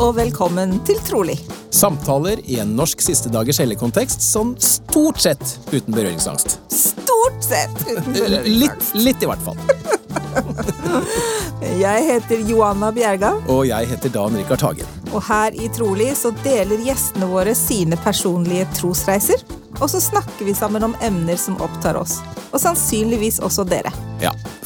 og velkommen til Trolig. Samtaler i en norsk siste dagers helligkontekst sånn stort sett uten berøringsangst. Stort sett uten Litt, litt i hvert fall. Jeg heter Joanna Bjerga, Og jeg heter Dan Rikard Hagen. og her i Trolig så deler gjestene våre sine personlige trosreiser. Og så snakker vi sammen om emner som opptar oss. Og sannsynligvis også dere. Ja,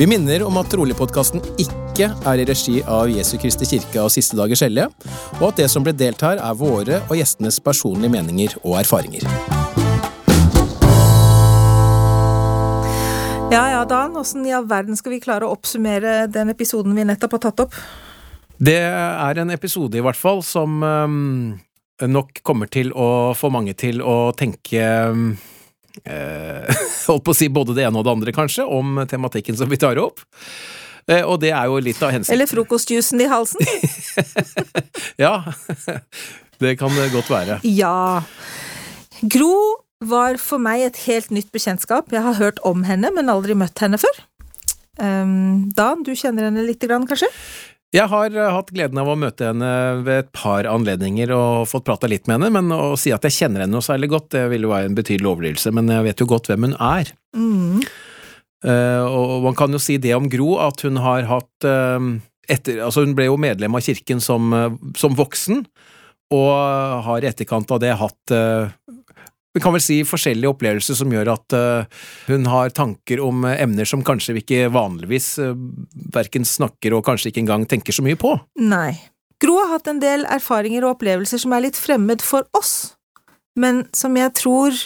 Vi minner om at Trolig-podkasten ikke er i regi av Jesu Kristi kirke og Siste dagers hellige, og at det som ble delt her, er våre og gjestenes personlige meninger og erfaringer. Ja ja, Dan, åssen i all verden skal vi klare å oppsummere den episoden vi nettopp har tatt opp? Det er en episode i hvert fall som øhm, nok kommer til å få mange til å tenke øhm, eh, Holdt på å si både det ene og det andre, kanskje, om tematikken som vi tar opp. Eh, og det er jo litt av hensikten. Eller frokostjuicen i halsen? Ja, det kan det godt være. Ja. Gro var for meg et helt nytt bekjentskap. Jeg har hørt om henne, men aldri møtt henne før. Um, Dan, du kjenner henne lite grann, kanskje? Jeg har eh, hatt gleden av å møte henne ved et par anledninger og fått prata litt med henne, men å si at jeg kjenner henne noe særlig godt, det ville jo være en betydelig overdrivelse, men jeg vet jo godt hvem hun er. Mm. Eh, og man kan jo si det om Gro, at hun har hatt eh, etter, altså Hun ble jo medlem av kirken som, som voksen, og har i etterkant av det hatt vi kan vel si forskjellige opplevelser som gjør at eh, hun har tanker om eh, emner som kanskje vi ikke vanligvis uh, verken snakker og kanskje ikke engang tenker så mye på. Nei. Gro har hatt en del erfaringer og opplevelser som er litt fremmed for oss, men som jeg tror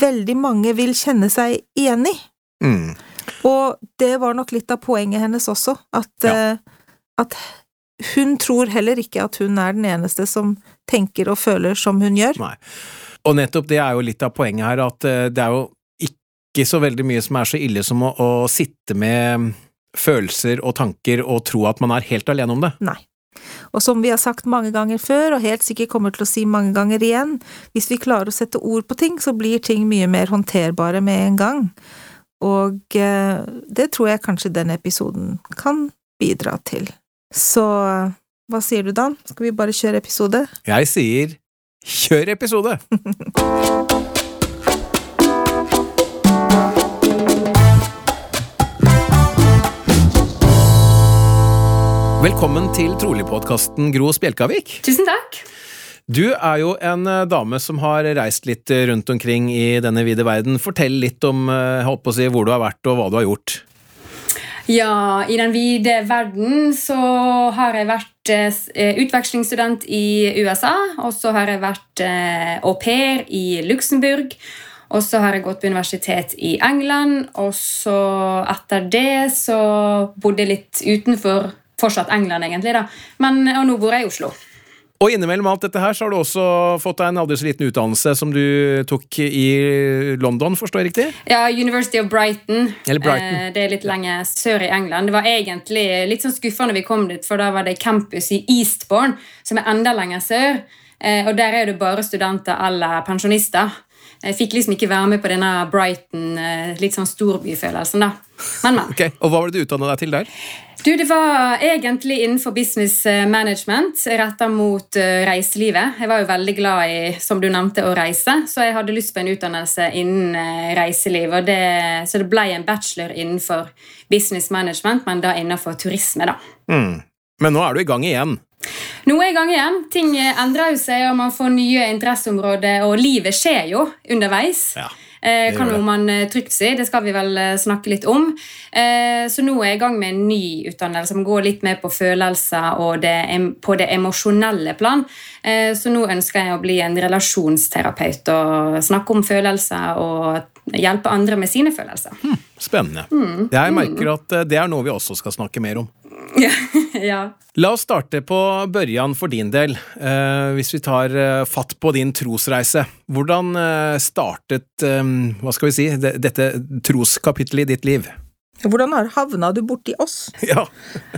veldig mange vil kjenne seg igjen i. Mm. Og det var nok litt av poenget hennes også, at, Ja. eh, at hun tror heller ikke at hun er den eneste som tenker og føler som hun gjør. Nei. Og nettopp det er jo litt av poenget her, at eh, det er jo ikke så veldig mye som er så ille som å, å sitte med følelser og tanker og tro at man er helt alene om det. Nei. Og som vi har sagt mange ganger før, og helt sikkert kommer til å si mange ganger igjen, hvis vi klarer å sette ord på ting, så blir ting mye mer håndterbare med en gang. Og eh, det tror jeg kanskje den episoden kan bidra til. Så hva sier du, Dan? Skal vi bare kjøre episode? Jeg sier kjør episode! Velkommen til Trolig-podkasten Gro Spjelkavik. Tusen takk. Du er jo en eh, dame som har reist litt eh, rundt omkring i denne vide verden. Fortell litt om eh, jeg håper å si, hvor du har vært og hva du har gjort. Ja, i den vide verden så har jeg vært eh, utvekslingsstudent i USA. Og så har jeg vært eh, au pair i Luxembourg. Og så har jeg gått på universitet i England. Og så etter det så bodde jeg litt utenfor fortsatt England, egentlig. da. Men, og nå bor jeg i Oslo. Og innimellom alt dette her så har du også fått deg en aldri så liten utdannelse som du tok i London, forstår jeg riktig? Ja, University of Brighton. Eller Brighton. Eh, det er litt lenger sør i England. Det var egentlig litt sånn skuffende vi kom dit, for da var det campus i Eastbourne, som er enda lenger sør. Eh, og der er det bare studenter eller pensjonister. Jeg fikk liksom ikke være med på denne Brighton, eh, litt sånn storbyfølelsen, da. Men, men. Ok, Og hva var det du utdanna deg til der? Du, Det var egentlig innenfor business eh, management retta mot eh, reiselivet. Jeg var jo veldig glad i som du nevnte, å reise, så jeg hadde lyst på en utdannelse innen eh, reiseliv. Det, så det ble en bachelor innenfor business management, men da innenfor turisme. da. Mm. Men nå er du i gang igjen. Nå er jeg i gang igjen. Ting endrer jo seg, og man får nye interesseområder, og livet skjer jo underveis. Ja. Eh, kan gjør jo man eh, trygt si. Det skal vi vel eh, snakke litt om. Eh, så nå er jeg i gang med en ny utdannelse som går litt mer på følelser og det, på det emosjonelle plan. Eh, så nå ønsker jeg å bli en relasjonsterapeut og snakke om følelser og hjelpe andre med sine følelser. Spennende. Jeg merker at eh, det er noe vi også skal snakke mer om. ja. La oss starte på børjan for din del, eh, hvis vi tar eh, fatt på din trosreise. Hvordan eh, startet, eh, hva skal vi si, det, dette troskapittelet i ditt liv? Hvordan har havna du borti oss? Ja.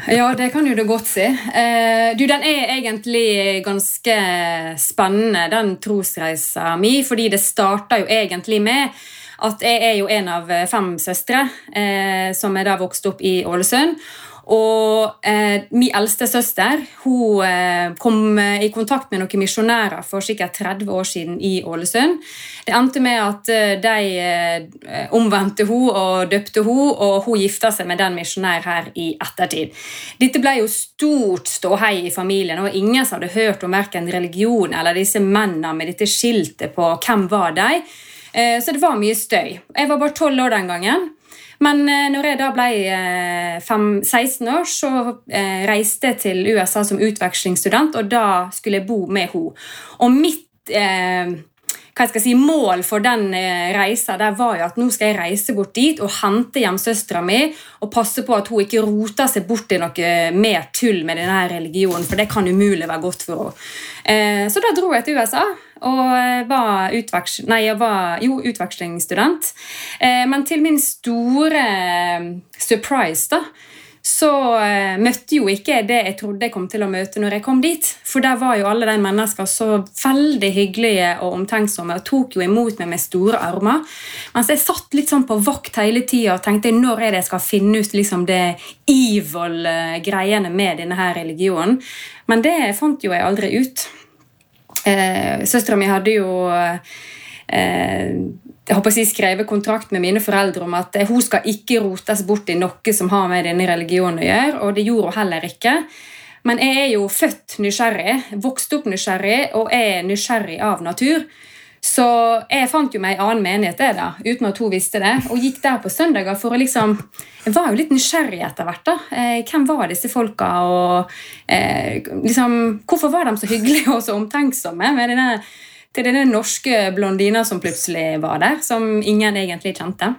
Ja, det kan jo du godt si. Eh, du, Den er egentlig ganske spennende, den trosreisa mi, fordi det starta jo egentlig med at jeg er jo en av fem søstre eh, som er da vokst opp i Ålesund. Og eh, min eldste søster hun eh, kom i kontakt med noen misjonærer for sikkert 30 år siden i Ålesund. Det endte med at eh, de eh, omvendte hun og døpte hun, og hun gifta seg med den misjonæren her i ettertid. Dette ble jo stort ståhei i familien, og ingen som hadde hørt om verken religion eller disse mennene med dette skiltet på hvem var de. Eh, så det var mye støy. Jeg var bare tolv år den gangen. Men eh, når jeg da ble 16 eh, år, så eh, reiste jeg til USA som utvekslingsstudent, og da skulle jeg bo med henne. Og mitt hva skal jeg si, mål for den reisa der var jo at nå skal jeg reise bort dit og hente hjemsøstera mi og passe på at hun ikke roter seg bort i noe mer tull med denne religionen, for det kan umulig være godt for henne. Så da dro jeg til USA og var, utveks nei, jeg var jo, utvekslingsstudent. Eh, men til min store eh, surprise da, så eh, møtte jo ikke det jeg trodde jeg kom til å møte når jeg kom dit. For der var jo alle de menneskene så veldig hyggelige og omtenksomme og tok jo imot meg med store armer. Mens jeg satt litt sånn på vakt hele tida og tenkte når er det jeg skal finne ut liksom det evil-greiene med denne her religionen. Men det fant jo jeg aldri ut. Eh, Søstera mi hadde jo eh, jeg håper jeg skrevet kontrakt med mine foreldre om at hun skal ikke rotes bort i noe som har med denne religionen å gjøre, og det gjorde hun heller ikke. Men jeg er jo født nysgjerrig, vokst opp nysgjerrig og er nysgjerrig av natur. Så jeg fant jo meg en annen menighet det da, uten at hun visste det, og gikk der på søndager for å liksom Jeg var jo litt nysgjerrig etter hvert. da. Eh, hvem var disse folka? og eh, liksom, Hvorfor var de så hyggelige og så omtenksomme med denne, til denne norske blondina som plutselig var der, som ingen egentlig kjente?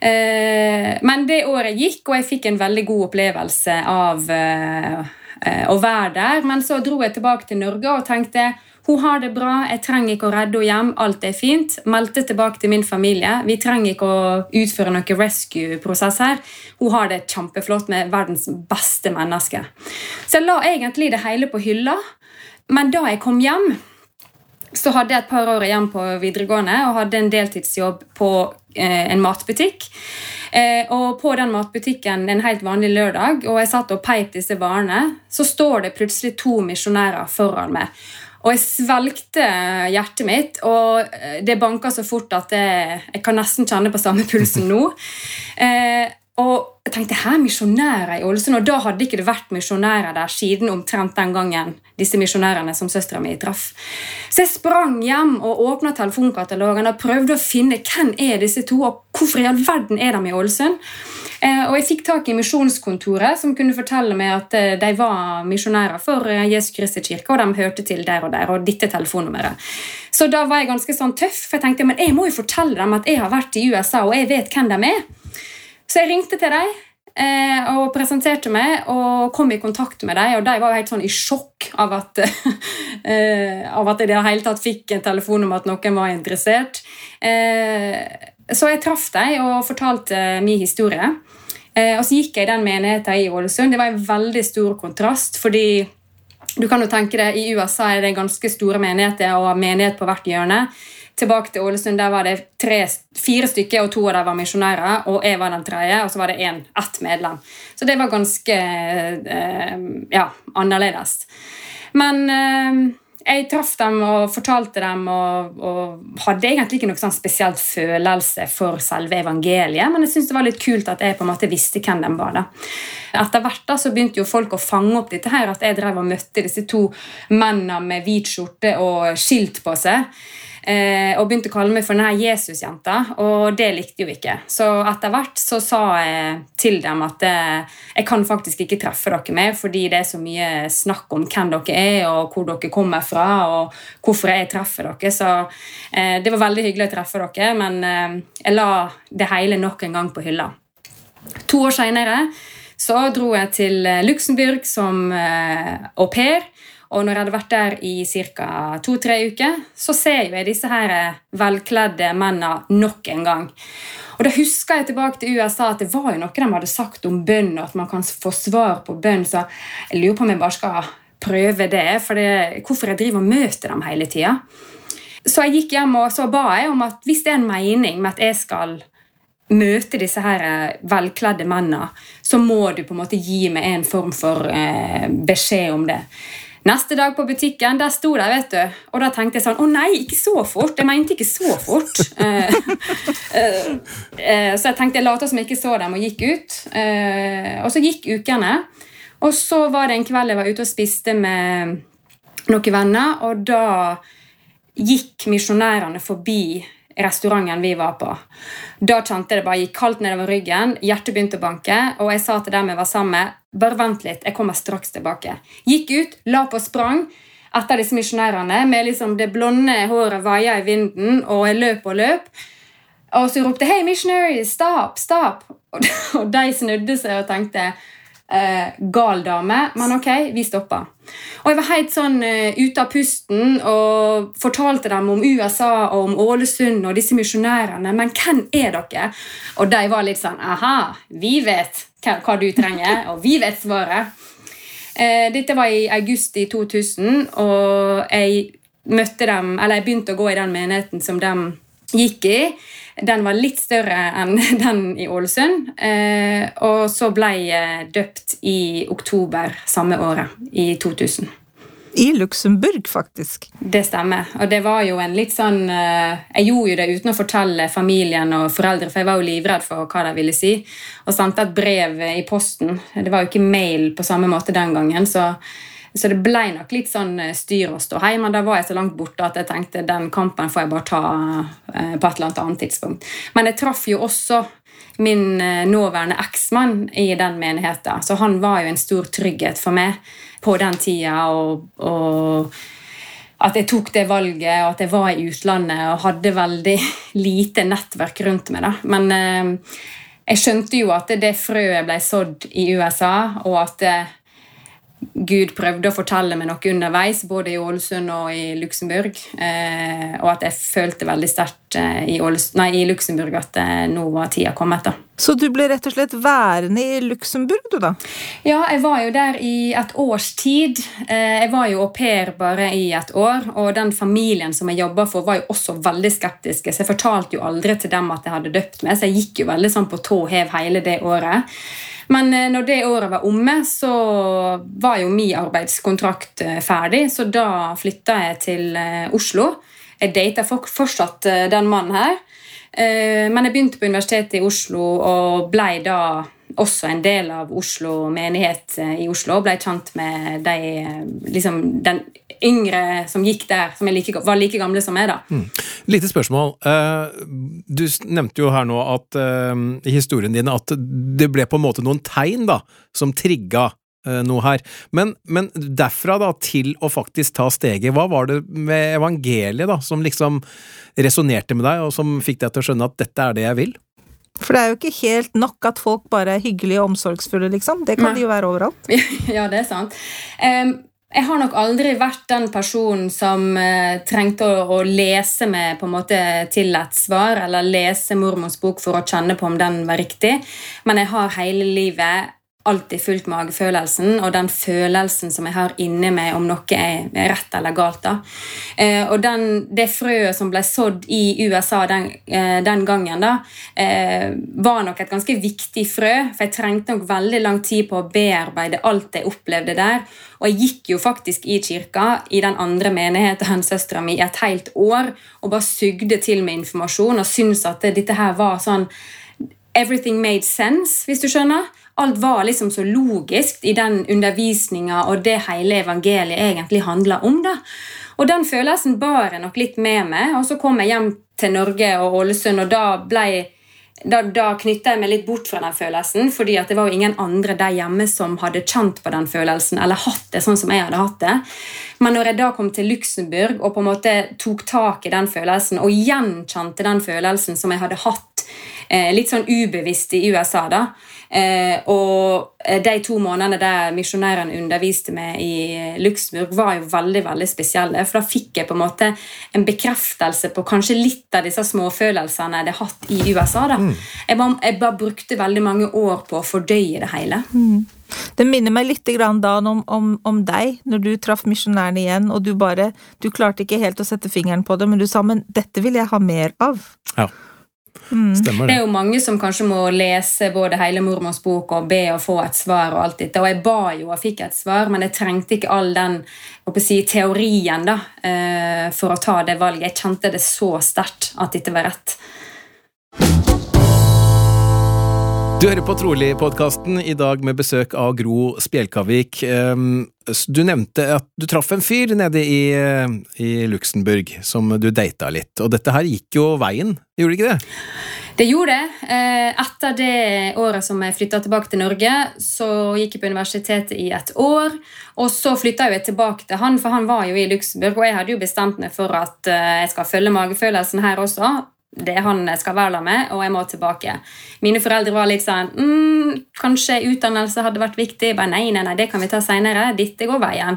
Eh, men det året gikk, og jeg fikk en veldig god opplevelse av eh, eh å være der. Men så dro jeg tilbake til Norge og tenkte hun har det bra, jeg trenger ikke å redde henne hjem, alt er fint. Meldte tilbake til min familie. Vi trenger ikke å utføre noen rescue-prosess her. Hun har det kjempeflott med verdens beste menneske. Så jeg la egentlig det hele på hylla. Men da jeg kom hjem, så hadde jeg et par år igjen på videregående og hadde en deltidsjobb på eh, en matbutikk. Eh, og på den matbutikken en helt vanlig lørdag, og jeg satt og peip disse varene, så står det plutselig to misjonærer foran meg. Og jeg svelgte hjertet mitt, og det banka så fort at jeg, jeg kan nesten kjenne på samme pulsen nå. Eh, og jeg tenkte her misjonærer i Ålesund, og da hadde ikke det vært misjonærer der siden omtrent den gangen disse misjonærene som søstera mi traff. Så jeg sprang hjem og åpna telefonkatalogen og prøvde å finne hvem er disse to, og hvorfor i all verden er de i Ålesund. Eh, og jeg fikk tak i Misjonskontoret, som kunne fortelle meg at eh, de var misjonærer for eh, Jesu Kristi kirke, og de hørte til der og der, og dette telefonnummeret. Så da var jeg ganske sånn tøff, for jeg tenkte men jeg må jo fortelle dem at jeg har vært i USA, og jeg vet hvem de er. Så jeg ringte til dem og presenterte meg og kom i kontakt med dem. Og de var jo helt sånn i sjokk av at, av at jeg i det hele tatt fikk en telefon om at noen var interessert. Så jeg traff dem og fortalte min historie. Eh, og så gikk jeg i den menigheten i Ålesund. Det var en veldig stor kontrast, fordi du kan jo tenke deg, I USA er det ganske store menigheter og menighet på hvert hjørne. Tilbake til Ålesund der var det tre, fire stykker, og to av dem var misjonærer. Og jeg var den tredje, og så var det en, ett medlem. Så det var ganske eh, ja, annerledes. Men eh, jeg traff dem og fortalte dem og, og hadde egentlig ikke noe sånn spesielt følelse for selve evangeliet, men jeg syntes det var litt kult at jeg på en måte visste hvem de var. da. Etter hvert da, så begynte jo folk å fange opp dette her, at jeg drev og møtte disse to mennene med hvit skjorte og skilt på seg. Eh, og begynte å kalle meg for denne Jesus-jenta, og det likte jo ikke. Så etter hvert så sa jeg til dem at eh, jeg kan faktisk ikke treffe dere mer fordi det er så mye snakk om hvem dere er, og hvor dere kommer fra, og hvorfor jeg treffer dere. Så eh, det var veldig hyggelig å treffe dere, men jeg la det hele nok en gang på hylla. To år seinere så dro jeg til Luxembourg som au pair. Og når jeg hadde vært der i ca. to-tre uker, så ser jeg disse her velkledde mennene nok en gang. Og da husker jeg tilbake til USA at det var jo noe de hadde sagt om bønn, og at man kan få svar på bønn, så jeg lurer på om jeg bare skal prøve det. For det, hvorfor jeg driver og møter dem hele tida. Så jeg gikk hjem og så ba jeg om at hvis det er en mening med at jeg skal møte disse her velkledde mennene, så må du på en måte gi meg en form for eh, beskjed om det. Neste dag på butikken, der sto de, vet du. Og da tenkte jeg sånn Å nei, ikke så fort! Jeg mente ikke så fort. uh, uh, så jeg tenkte jeg lot som jeg ikke så dem, og gikk ut. Og så gikk ukene. Og så var det en kveld jeg var ute og spiste med noen venner, og da gikk misjonærene forbi restauranten vi var på. Da kjente det bare gikk kaldt nedover ryggen, hjertet begynte å banke, og jeg sa til dem jeg var sammen med, bare vent litt, jeg kommer straks tilbake. Gikk ut, la på sprang etter disse misjonærene med liksom det blonde håret vaia i vinden, og jeg løp og løp. Og så ropte 'Hei, missionary! Stop! Stop!' Og de snudde seg og tenkte eh, gal dame, men ok, vi stoppa. Og jeg var helt sånn uh, ute av pusten og fortalte dem om USA og om Ålesund og disse misjonærene. Men hvem er dere? Og de var litt sånn Aha, vi vet hva, hva du trenger, og vi vet svaret. Uh, dette var i august i 2000, og jeg møtte dem, eller jeg begynte å gå i den menigheten som de gikk i. Den var litt større enn den i Ålesund. Eh, og så ble jeg døpt i oktober samme året, i 2000. I Luxembourg, faktisk. Det stemmer. Og det var jo en litt sånn eh, Jeg gjorde jo det uten å fortelle familien og foreldre, for jeg var jo livredd for hva de ville si. Og sendte et brev i posten. Det var jo ikke mail på samme måte den gangen. så så det ble nok litt sånn styr styr og ståhei, men da var jeg så langt borte at jeg tenkte den kampen får jeg bare ta eh, på et eller annet tidspunkt. Men jeg traff jo også min eh, nåværende eksmann i den menigheten, så han var jo en stor trygghet for meg på den tida. og, og at jeg tok det valget, og at jeg var i utlandet og hadde veldig lite nettverk rundt meg. Da. Men eh, jeg skjønte jo at det frøet ble sådd i USA, og at Gud prøvde å fortelle meg noe underveis, både i Ålesund og i Luxembourg. Eh, og at jeg følte veldig sterkt eh, i, i, Luxembourg at eh, nå var tida kommet. da. Så du ble rett og slett værende i Luxembourg, du da? Ja, jeg var jo der i et års tid. Eh, jeg var jo au pair bare i et år, og den familien som jeg jobba for, var jo også veldig skeptiske, så jeg fortalte jo aldri til dem at jeg hadde døpt meg, så jeg gikk jo veldig sånn på tå hev hele det året. Men eh, når det året var omme, så var jo min arbeidskontrakt eh, ferdig, så da flytta jeg til eh, Oslo. Jeg data fortsatt den mannen her. Men jeg begynte på Universitetet i Oslo og blei da også en del av Oslo menighet i Oslo. og Ble kjent med de, liksom, den yngre som gikk der, som like, var like gamle som meg. da. Mm. Lite spørsmål. Eh, du nevnte jo her nå at eh, i historien din at det ble på en måte noen tegn da, som trigga eh, noe her. Men, men, derfra da til å faktisk ta steget, hva var det med evangeliet da, som liksom resonnerte med deg, og som fikk deg til å skjønne at dette er det jeg vil? For det er jo ikke helt nok at folk bare er hyggelige og omsorgsfulle, liksom. Det kan Nei. de jo være overalt. ja, det er sant. Um, jeg har nok aldri vært den personen som eh, trengte å, å, lese meg på en måte til et svar, eller lese mormors bok for å kjenne på om den var riktig, men jeg har hele livet alltid fulgt magefølelsen og den følelsen som jeg har inni meg om noe er rett eller galt. da. Eh, og den, det frøet som ble sådd i USA den, eh, den gangen, da, eh, var nok et ganske viktig frø. For jeg trengte nok veldig lang tid på å bearbeide alt jeg opplevde der. Og jeg gikk jo faktisk i kirka i den andre menigheten søstera mi i et helt år og bare sugde til med informasjon og syntes at dette her var sånn Everything made sense, hvis du skjønner. Alt var liksom så logisk i den undervisninga og det hele evangeliet egentlig handla om. da. Og den følelsen bar jeg nok litt med meg. Og så kom jeg hjem til Norge og Ålesund, og da ble da, da knytta jeg meg litt bort fra den følelsen, fordi det var jo ingen andre der hjemme som hadde kjent på den følelsen, eller hatt det sånn som jeg hadde hatt det. Men når jeg da kom til Luxembourg og på en måte tok tak i den følelsen og gjenkjente den følelsen som jeg hadde hatt eh, litt sånn ubevisst i USA. da. Eh, og eh, de to månedene der misjonærene underviste meg i Luxembourg, var jo veldig veldig spesielle. For da fikk jeg på en måte en bekreftelse på kanskje litt av disse småfølelsene jeg hadde hatt i USA. da. Mm. Jeg, bare, jeg, bare, brukte veldig mange år på å fordøye det hele. Mm. Det minner meg litt da om, om, om deg, når du traff misjonærene igjen, og du bare Du klarte ikke helt å sette fingeren på det, men du sa 'men dette vil jeg ha mer av'. Ja. Mm. Stemmer det. Det er jo mange som kanskje må lese både hele mormors bok og be å få et svar. Og alt dette. Og jeg ba jo og fikk et svar, men jeg trengte ikke all den si, teorien da, eh, for å ta det valget. Jeg kjente det så sterkt at dette var rett. Du hører på Trolig-podkasten, i dag med besøk av Gro Spjelkavik. Ehm, du nevnte at du traff en fyr nede i, eh, i Luxembourg som du data litt, og dette her gikk jo veien, gjorde det ikke det? Det gjorde det. Eh, etter det året som jeg flytta tilbake til Norge, så gikk jeg på universitetet i et år. Og så flytta jeg tilbake til han, for han var jo i Luxembourg, og jeg hadde jo bestemt meg for at eh, jeg skal følge magefølelsen her også det er han skal være med, og jeg må tilbake. Mine foreldre var litt sånn mm, Kanskje utdannelse hadde vært viktig. Bare, nei, nei, nei, det kan vi ta seinere. Dette går veien.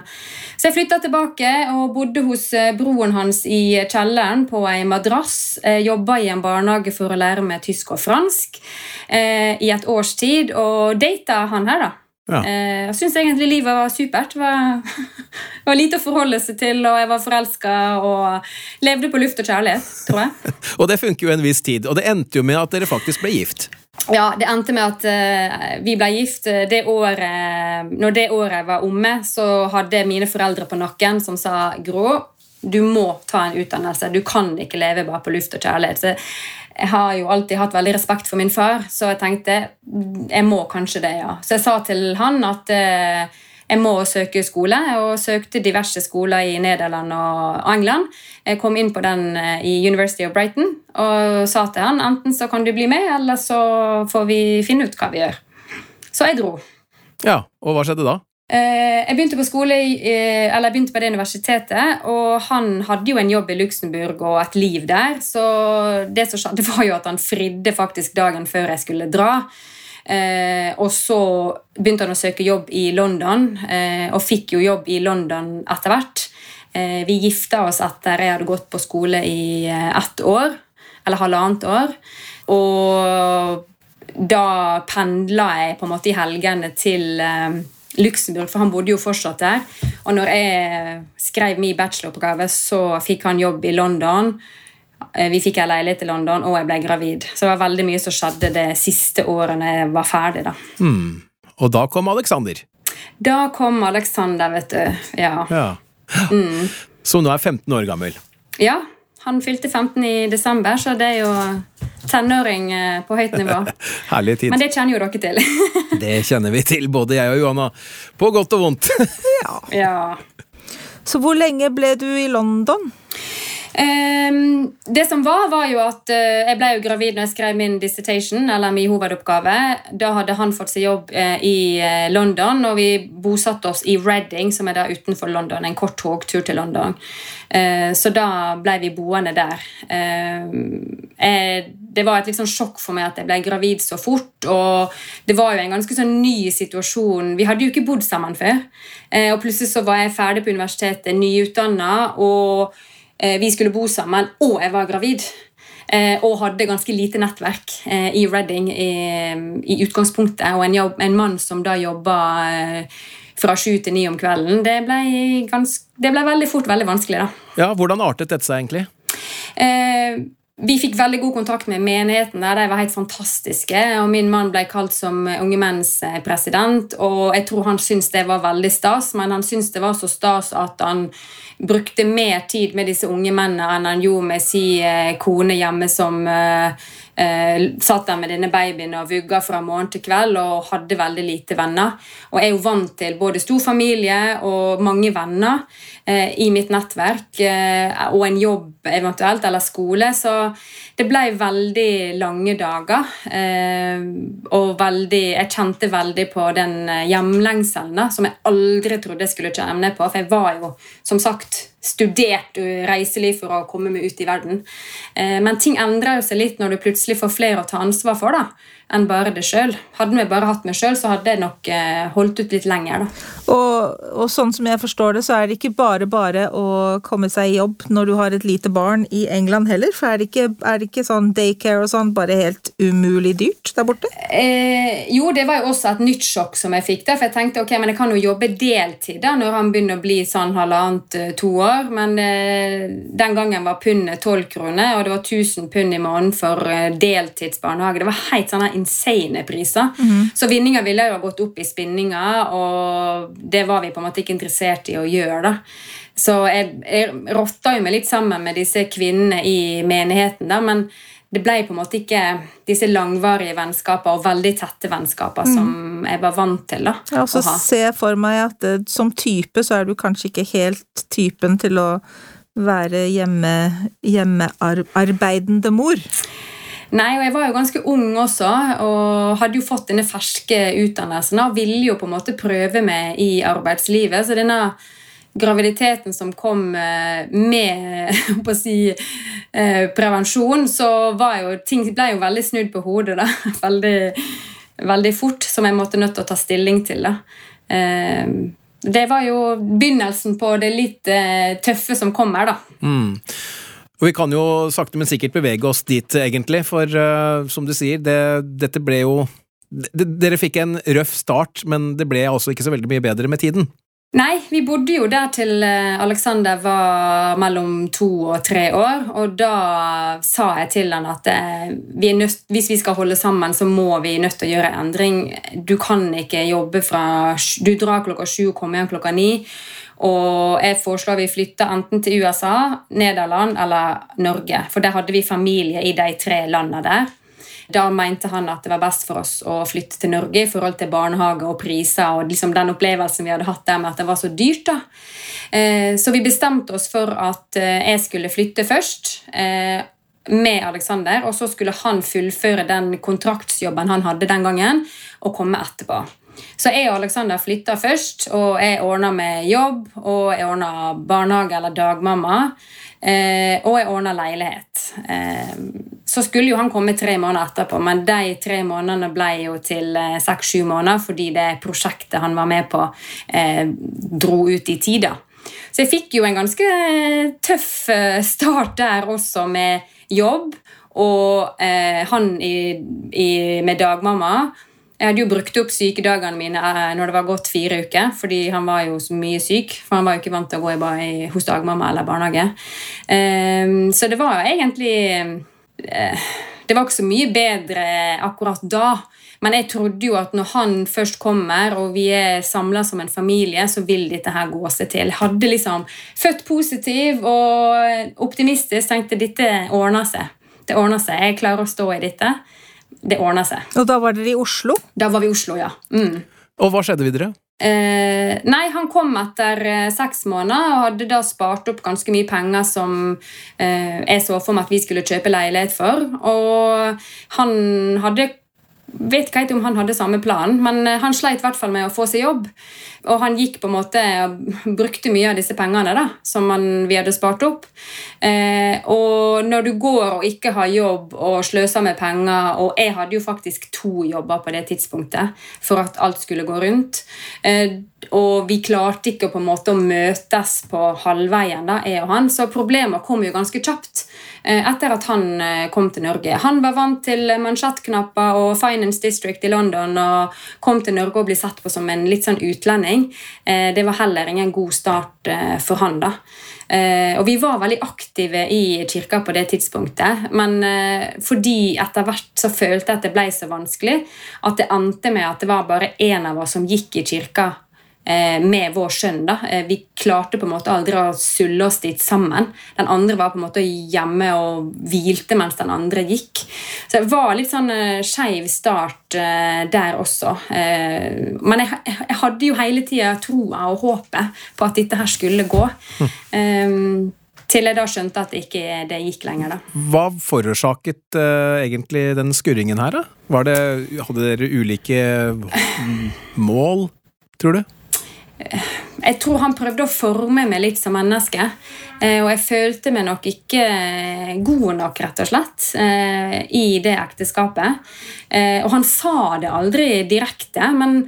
Så jeg flytta tilbake og bodde hos eh, broren hans i kjelleren på ei madrass. Jobba i en barnehage for å lære meg tysk og fransk eh, i et års tid, og data han her, da. Ja. Eh, jeg syns egentlig livet var supert. Det var, var, lite å forholde seg til, og jeg var forelska og levde på luft og kjærlighet, tror jeg. og det funker jo en viss tid, og det endte jo med at dere faktisk ble gift. Ja, det endte med at uh, vi ble gift. Det året, når det året var omme, så hadde mine foreldre på nakken som sa Grå, du må ta en utdannelse. Du kan ikke leve bare på luft og kjærlighet. Så jeg har jo alltid hatt veldig respekt for min far, så jeg tenkte jeg må kanskje det, ja. Så jeg sa til han at eh, jeg må søke skole, og søkte diverse skoler i Nederland og England. Jeg kom inn på den eh, i University of Brighton og sa til han enten så kan du bli med, eller så får vi finne ut hva vi gjør. Så jeg dro. Ja, Og hva skjedde da? Eh, jeg begynte på skole, eller jeg begynte på det universitetet, og han hadde jo en jobb i Luxembourg og et liv der. Så det som skjedde, var jo at han fridde faktisk dagen før jeg skulle dra. Eh, og så begynte han å søke jobb i London, eh, og fikk jo jobb i London etter hvert. vi gifta oss etter jeg hadde gått på skole i ett år, eller halvannet år. Og da pendla jeg på en måte i helgene til Luxembourg, for han bodde jo fortsatt der. Og når jeg skrev min bacheloroppgave, så fikk han jobb i London. Eh, vi fikk en leilighet i London, og jeg ble gravid. Så det var veldig mye som skjedde det siste året når jeg var ferdig. da. Mm. Og da kom Alexander? Da kom Alexander, vet du. Ja. ja. Mm. Så nå er 15 år gammel? Ja. Han fylte 15 i desember, så det er jo tenåring eh, på høyt nivå. Herlig tid. Men det kjenner jo dere til. det kjenner vi til, både jeg og Johanna. På godt og vondt. ja. ja. Så hvor lenge ble du i London? Um, det som var, var jo at uh, jeg ble jo gravid når jeg skrev min dissertation, eller min hovedoppgave. Da hadde han fått seg jobb uh, i uh, London, og vi bosatte oss i Reading, som er da utenfor London. En kort togtur til London. så da ble vi boende der. Det var et liksom sjokk for meg at jeg ble gravid så fort. Og det var jo en ganske sånn ny situasjon. Vi hadde jo ikke bodd sammen før. og plutselig så var jeg ferdig på universitetet, nyutdanna. og Eh, vi skulle bo sammen, og jeg var gravid. Eh, og hadde ganske lite nettverk eh, i Reading i, i utgangspunktet. Og en, jobb, en, mann som da jobba fra sju til ni om kvelden. Det ble, ganske, det ble, veldig fort veldig vanskelig. da. Ja, Hvordan artet dette seg egentlig? Eh, vi fikk veldig god kontakt med menigheten. der, De var helt fantastiske. og Min mann ble kalt som Unge menns president. og Jeg tror han syntes det var veldig stas, men han syntes det var så stas at han brukte mer tid med disse unge mennene enn han gjorde med sin eh, kone hjemme som uh, satt der med denne babyen og vugga fra morgen til kveld og hadde veldig lite venner. Og jeg er jo vant til både stor familie og mange venner eh, i mitt nettverk og en jobb eventuelt, eller skole, så det ble veldig lange dager. og veldig, jeg kjente veldig på den hjemlengselen som jeg aldri trodde jeg skulle kjenne på, for jeg var jo som sagt studert reiseliv for å komme meg ut i verden. Men ting endrer seg litt når du plutselig får flere å ta ansvar for. da enn bare det sjøl. Hadde vi bare hatt meg sjøl, så hadde jeg nok eh, holdt ut litt lenger. da. Og, og, sånn som jeg forstår det, så er det ikke bare bare å komme seg i jobb når du har et lite barn i England heller? For er det ikke, er det ikke sånn daycare og sånn bare helt umulig dyrt der borte? Eh, jo, det var jo også et nytt sjokk som jeg fikk. Der, For jeg tenkte ok, men jeg kan jo jobbe deltid da, når han begynner å bli sånn halvannet-to eh, år. Men eh, den gangen var pundet tolv kroner, og det var 1000 pund i måneden for eh, deltidsbarnehage. Det var helt sånn insane priser. Mm. Så vinninga ville jo ha gått opp i spinninga, og det var vi på en måte ikke interessert i å gjøre. da. Så jeg, jeg rotta jo meg litt sammen med disse kvinnene i menigheten, da, men det ble på en måte ikke disse langvarige vennskaper og veldig tette vennskaper mm. som jeg var vant til. da, ja, og så ser jeg for meg at det, som type så er du kanskje ikke helt typen til å være hjemme, hjemmearbeidende mor. Nei, og jeg var jo ganske ung også, og hadde jo fått denne ferske utdannelsen og ville jo på en måte prøve meg i arbeidslivet. Så denne graviditeten som kom eh, med på å si, eh, prevensjon, så jo ting ble jo veldig snudd på hodet. da, Veldig, veldig fort, som jeg måtte nødt til å ta stilling til. da. Eh, det var jo begynnelsen på det litt tøffe som kommer, da. Mm. Og vi kan jo sakte, men sikkert bevege oss dit, egentlig, for uh, som du sier, det, dette ble jo Dere fikk en røff start, men det ble også ikke så veldig mye bedre med tiden. Nei, vi bodde jo der til eh, Alexander var mellom to og tre år. Og da sa jeg til han at eh, vi nødt, hvis vi skal holde sammen, så må vi nødt til å gjøre en endring. Du kan ikke jobbe fra Du drar klokka sju og kommer hjem klokka ni. Og jeg foreslår vi flytter enten til USA, Nederland eller Norge. For der hadde vi familie i de tre landene der. Da mente han at det var best for oss å flytte til Norge i forhold til barnehage og priser og liksom den opplevelsen vi hadde hatt der med at det var så dyrt. da. Eh, så vi bestemte oss for at eh, jeg skulle flytte først eh, med Alexander, og så skulle han fullføre den kontraktsjobben han hadde den gangen, og komme etterpå. Så jeg og Alexander flytta først, og jeg ordna med jobb, og jeg ordna barnehage eller dagmamma, eh, og jeg ordna leilighet. Eh, så skulle jo han komme tre måneder etterpå, men de tre månedene ble jo til eh, seks-sju måneder fordi det prosjektet han var med på, eh, dro ut i tida. Så jeg fikk jo en ganske tøff eh, start der også, med jobb og eh, han i, i, med dagmamma. Jeg hadde jo brukt opp sykedagene mine eh, når det var gått fire uker, fordi han var jo så mye syk. For han var jo ikke vant til å gå i, hos dagmamma eller barnehage. Um, så det var egentlig uh, Det var ikke så mye bedre akkurat da. Men jeg trodde jo at når han først kommer, og vi er samla som en familie, så vil dette her gå seg til. Jeg hadde liksom født positiv og optimistisk, tenkte dette ordner seg. Det ordner seg. Jeg klarer å stå i dette det ordna seg. Og da var dere i Oslo? Da var vi i Oslo, ja. Mm. Og hva skjedde videre? Eh, nei, Han kom etter eh, seks måneder og hadde da spart opp ganske mye penger som eh, jeg så for meg at vi skulle kjøpe leilighet for. Og han hadde vet ikke helt om han hadde samme plan, men eh, han sleit i hvert fall med å få seg jobb. Og han gikk på en måte og brukte mye av disse pengene da, som han, vi hadde spart opp. Eh, og når du går og ikke har jobb og sløser med penger Og jeg hadde jo faktisk to jobber på det tidspunktet for at alt skulle gå rundt. Eh, og vi klarte ikke på en måte å møtes på halvveien, da, jeg og han, så problemer kom jo ganske kjapt. Eh, etter at han eh, kom til Norge. Han var vant til mansjettknapper og Finance District i London og kom til Norge og ble sett på som en litt sånn utlending. Eh, det var heller ingen god start for han. da. Og vi var veldig aktive i kirka på det tidspunktet, men fordi etter hvert så følte jeg at det ble så vanskelig at det endte med at det var bare én av oss som gikk i kirka med vår sønn. da. Eh, vi klarte på en måte aldri å sulle oss dit sammen. Den andre var på en måte hjemme og hvilte mens den andre gikk. Så det var litt sånn uh, skeiv start der også. Men jeg, hadde jo hele tida troa og håpet på at dette her skulle gå. Mm. til jeg da skjønte at det ikke det gikk lenger. da. Hva forårsaket egentlig den skurringen her? da? Det, hadde dere ulike mål, tror du? Jeg tror han prøvde å forme meg litt som menneske. Eh, og jeg følte meg nok ikke god nok, rett og slett, eh, i det ekteskapet. Eh, og han sa det aldri direkte, men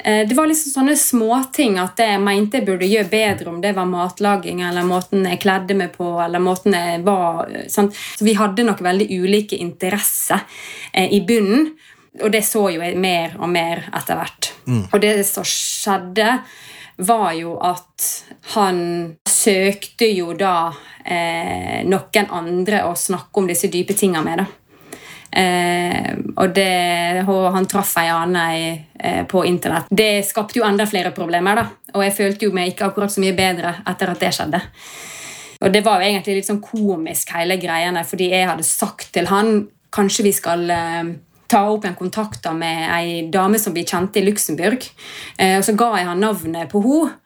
det var liksom sånne småting at jeg mente jeg burde gjøre bedre, om det var matlaging eller måten jeg kledde meg på. eller måten jeg var, sant? Så Vi hadde nok veldig ulike interesser i bunnen. Og det så jo jeg mer og mer etter hvert. Mm. Og det som skjedde, var jo at han søkte jo da eh, noen andre å snakke om disse dype tinga med. da. Eh, og det, han traff ei annen eh, på internett. Det skapte jo enda flere problemer, da. Og jeg følte jo meg ikke akkurat så mye bedre etter at det skjedde. Og det var jo egentlig litt sånn komisk, hele greiene, fordi jeg hadde sagt til han kanskje vi skal ta opp en kontakt med ei dame som vi kjente i Luxembourg. Eh, og Så ga jeg han navnet på henne,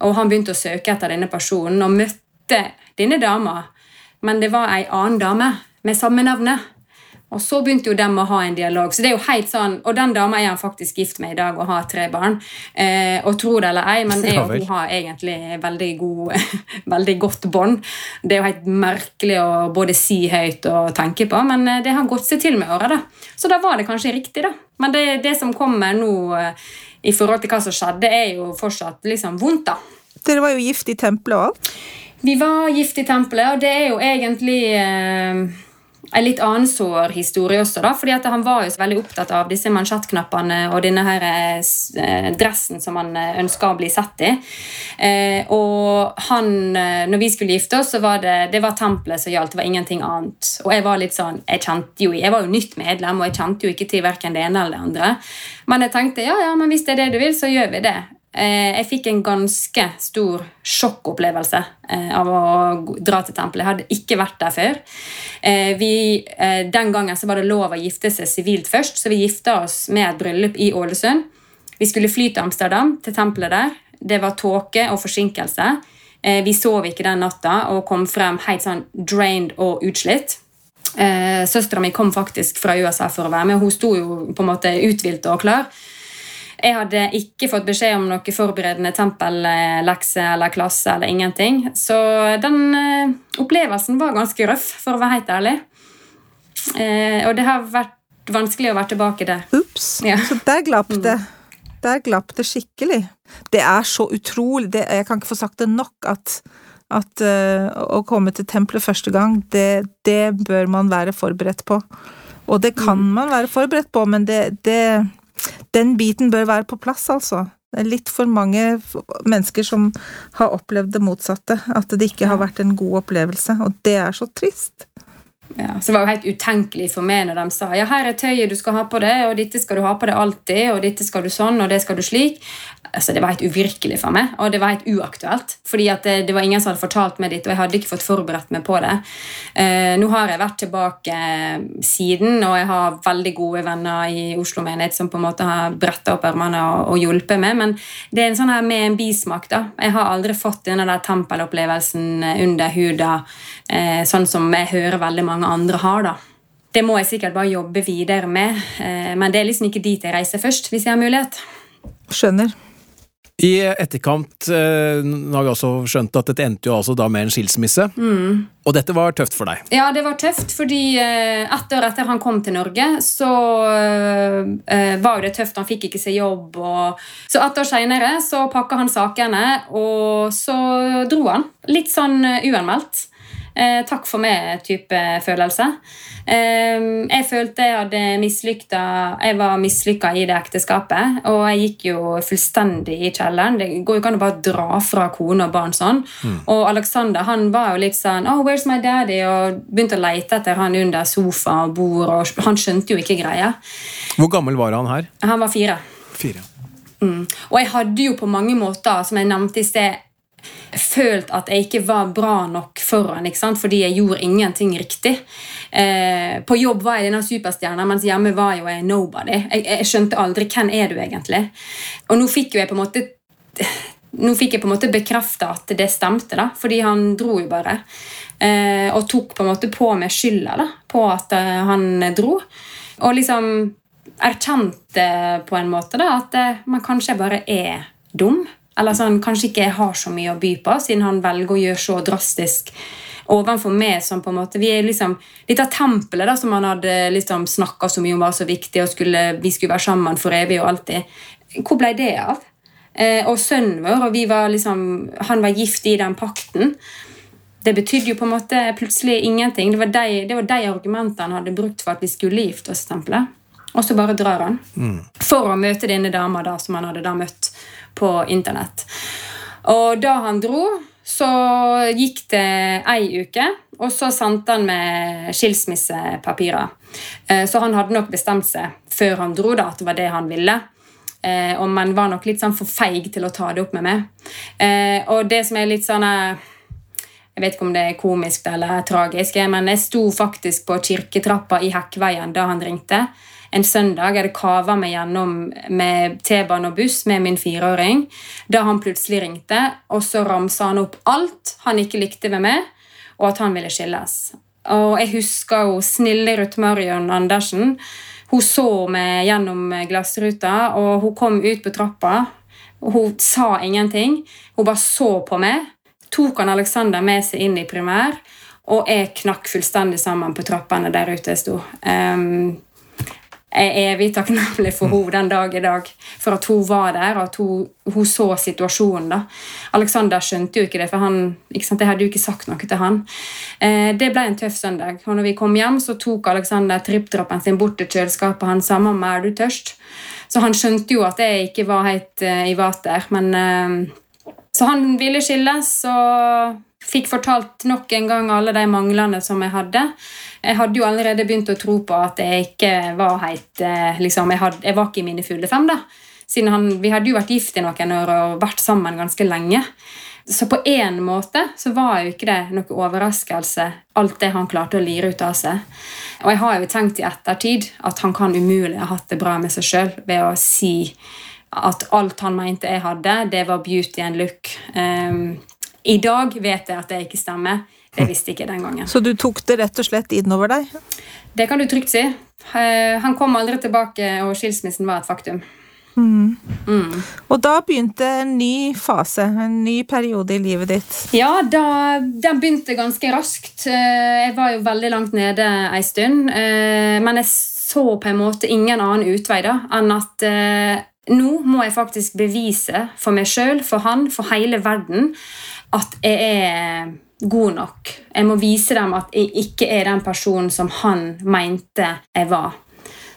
og han begynte å søke etter denne personen og møtte denne dama. Men det var ei annen dame med samme navnet. Og så begynte jo dem å ha en dialog. Så det er jo helt sånn, Og den dama er han faktisk gift med i dag og har tre barn. Eh, og tro det eller ei, men jeg og hun har egentlig veldig, god, veldig godt bånd. Det er jo helt merkelig å både si høyt og tenke på, men eh, det har gått seg til med åra. Så da var det kanskje riktig, da. Men det, det som kommer nå eh, i forhold til hva som skjedde, er jo fortsatt liksom vondt, da. Dere var jo gift i tempelet òg? Vi var gift i tempelet, og det er jo egentlig eh, en litt annen sår historie også. da, fordi Han var jo så veldig opptatt av disse mansjettknappene og denne her eh, dressen som han eh, ønska å bli sett i. Eh, og han, når vi skulle gifte oss, så var det, det var tempelet som gjaldt. Det var ingenting annet. Og jeg var litt sånn, jeg kjente jo, jeg var jo nytt medlem, og jeg kjente jo ikke til verken det ene eller det andre. Men jeg tenkte ja, ja, men hvis det er det du vil, så gjør vi det. Eh, jeg fikk en ganske stor sjokkopplevelse eh, av å dra til tempelet. Jeg hadde ikke vært der før. Eh, vi, den gangen var det lov å gifte seg sivilt først, så vi gifta oss med et bryllup i Ålesund. Vi skulle fly til Amsterdam, til tempelet der. Det var tåke og forsinkelse. Vi sov ikke den natta og kom frem helt sånn drained og utslitt. Søstera mi kom faktisk fra USA for å være med. Hun sto jo på en måte uthvilt og klar. Jeg hadde ikke fått beskjed om noe forberedende tempellekse eller klasse eller ingenting. Så den uh, opplevelsen var ganske røff, for å være helt ærlig. Uh, og det har vært vanskelig å være tilbake der. Ups. Ja. Så der glapp mm. det. Der glapp det skikkelig. Det er så utrolig det, Jeg kan ikke få sagt det nok at, at uh, å komme til tempelet første gang, det, det, bør man være forberedt på. Og det kan mm. man være forberedt på, men det, det den biten bør være på plass, altså. Det er litt for mange mennesker som har opplevd det motsatte. At det ikke har vært en god opplevelse. Og det er så trist. Ja, så Det var jo helt utenkelig for meg når de sa ja, her er tøyet du skal ha på det, og dette skal du ha på det alltid, og dette skal du sånn, og det skal du slik altså Det var helt uvirkelig for meg, og det var helt uaktuelt. fordi at det, det var ingen som hadde fortalt meg ditt, og jeg hadde ikke fått forberedt meg på det. Eh, nå har jeg vært tilbake siden, og jeg har veldig gode venner i Oslo menighet som på en måte har bretta opp ermene og, og, hjulpet meg, men det er en sånn her med en bismak. da. Jeg har aldri fått denne der tempelopplevelsen under huda, eh, sånn som jeg hører veldig mange andre har. da. Det må jeg sikkert bare jobbe videre med, eh, men det er liksom ikke dit jeg reiser først, hvis jeg har mulighet. Skjønner. I etterkant eh, har vi også skjønt at dette endte jo altså da med en skilsmisse. Mm. Og dette var tøft for deg? Ja, det var tøft, fordi eh, ett år etter han kom til Norge, så eh, var jo det tøft. Han fikk ikke seg jobb. Og... Så ett år seinere så pakka han sakene, og så dro han. Litt sånn uanmeldt. Eh, takk for meg-type følelse. Eh, jeg følte jeg hadde mislykta Jeg var mislykka i det ekteskapet, og jeg gikk jo fullstendig i kjelleren. Det går jo ikke an å bare dra fra kone og barn sånn. Mm. Og Alexander han var jo litt sånn oh, 'Where's my daddy?' og begynte å lete etter han under sofa og bord, og han skjønte jo ikke greia. Hvor gammel var han her? Han var fire. Fire. Mm. Og jeg hadde jo på mange måter, som jeg nevnte i sted, følt at jeg ikke var bra nok for sant? fordi jeg gjorde ingenting riktig. Eh, på jobb var jeg denne superstjerna, mens hjemme var jo jeg nobody. Jeg, jeg, skjønte aldri hvem er du egentlig. Og nå fikk jo jeg på en måte nå fikk jeg på en måte bekrefta at det stemte, da, fordi han dro jo bare. Eh, og tok på en måte på meg skylda da, på at eh, han dro. Og liksom erkjente på en måte da, at eh, man kanskje bare er dum. Eller sånn, kanskje ikke jeg har så mye å by på, siden han velger å gjøre så drastisk overfor meg som på en måte, Vi er liksom litt av tempelet da, som han hadde liksom snakka så mye om var så viktig, og skulle, vi skulle være sammen for evig og alltid. Hvor ble det av? Eh, og sønnen vår, og vi var liksom, han var gift i den pakten. Det betydde jo på en måte plutselig ingenting. Det var de, det var de argumentene han hadde brukt for at vi skulle gifte oss. tempelet. Og så bare drar han. Mm. For å møte denne dama da, som han hadde da møtt på internett. Og da han dro, så gikk det ei uke, og så sendte han med skilsmissepapirer. Eh, så han hadde nok bestemt seg før han dro da, at det var det han ville. Eh, og man var nok litt sånn for feig til å ta det opp med meg. Eh, og det som er litt sånn Jeg vet ikke om det er komisk eller tragisk, men jeg sto faktisk på kirketrappa i Hekkveien da han ringte en søndag. Jeg hadde kava meg gjennom med T-bane og buss med min fireåring da han plutselig ringte, og så ramsa han opp alt han ikke likte ved meg, og at han ville skilles. Og jeg husker jo snille Ruth Marion Andersen. Hun så meg gjennom glassruta, og hun kom ut på trappa. Hun sa ingenting. Hun bare så på meg. Tok han Alexander med seg inn i primær, og jeg knakk fullstendig sammen på trappene der ute jeg sto. Um, jeg er evig takknemlig for henne den dag i dag. For at hun var der, og at hun, hun så situasjonen. da. Alexander skjønte jo ikke det, for han, sant, jeg hadde jo ikke sagt noe til han. Eh, det ble en tøff søndag. og når vi kom hjem, så tok Alexander trippdrappen sin bort til kjøleskapet. Han sa 'mamma, er du tørst?' Så han skjønte jo at jeg ikke var helt uh, i vater. Men, uh, så han ville skilles, og fikk fortalt nok en gang alle de manglene som jeg hadde. Jeg hadde jo allerede begynt å tro på at jeg ikke var helt eh, liksom, jeg, hadde, jeg, var ikke i mine fulle fem. da. Siden han, Vi hadde jo vært gift i noen år og vært sammen ganske lenge. Så på én måte så var jo ikke det noe overraskelse, alt det han klarte å lire ut av seg. Og jeg har jo tenkt i ettertid at han kan umulig ha hatt det bra med seg sjøl ved å si at alt han mente jeg hadde, det var beauty and look. Um, I dag vet jeg at det ikke stemmer. Det visste jeg ikke den gangen. Så du tok det rett og slett innover deg? Det kan du trygt si. Eh, han kom aldri tilbake, og skilsmissen var et faktum. Mm. Mm. Og da begynte en ny fase, en ny periode i livet ditt? Ja, da, den begynte ganske raskt. Eh, jeg var jo veldig langt nede ei stund. Eh, men jeg så på en måte ingen annen utvei da, enn at nå må jeg faktisk bevise for meg sjøl, for han, for hele verden, at jeg er god nok. Jeg må vise dem at jeg ikke er den personen som han mente jeg var.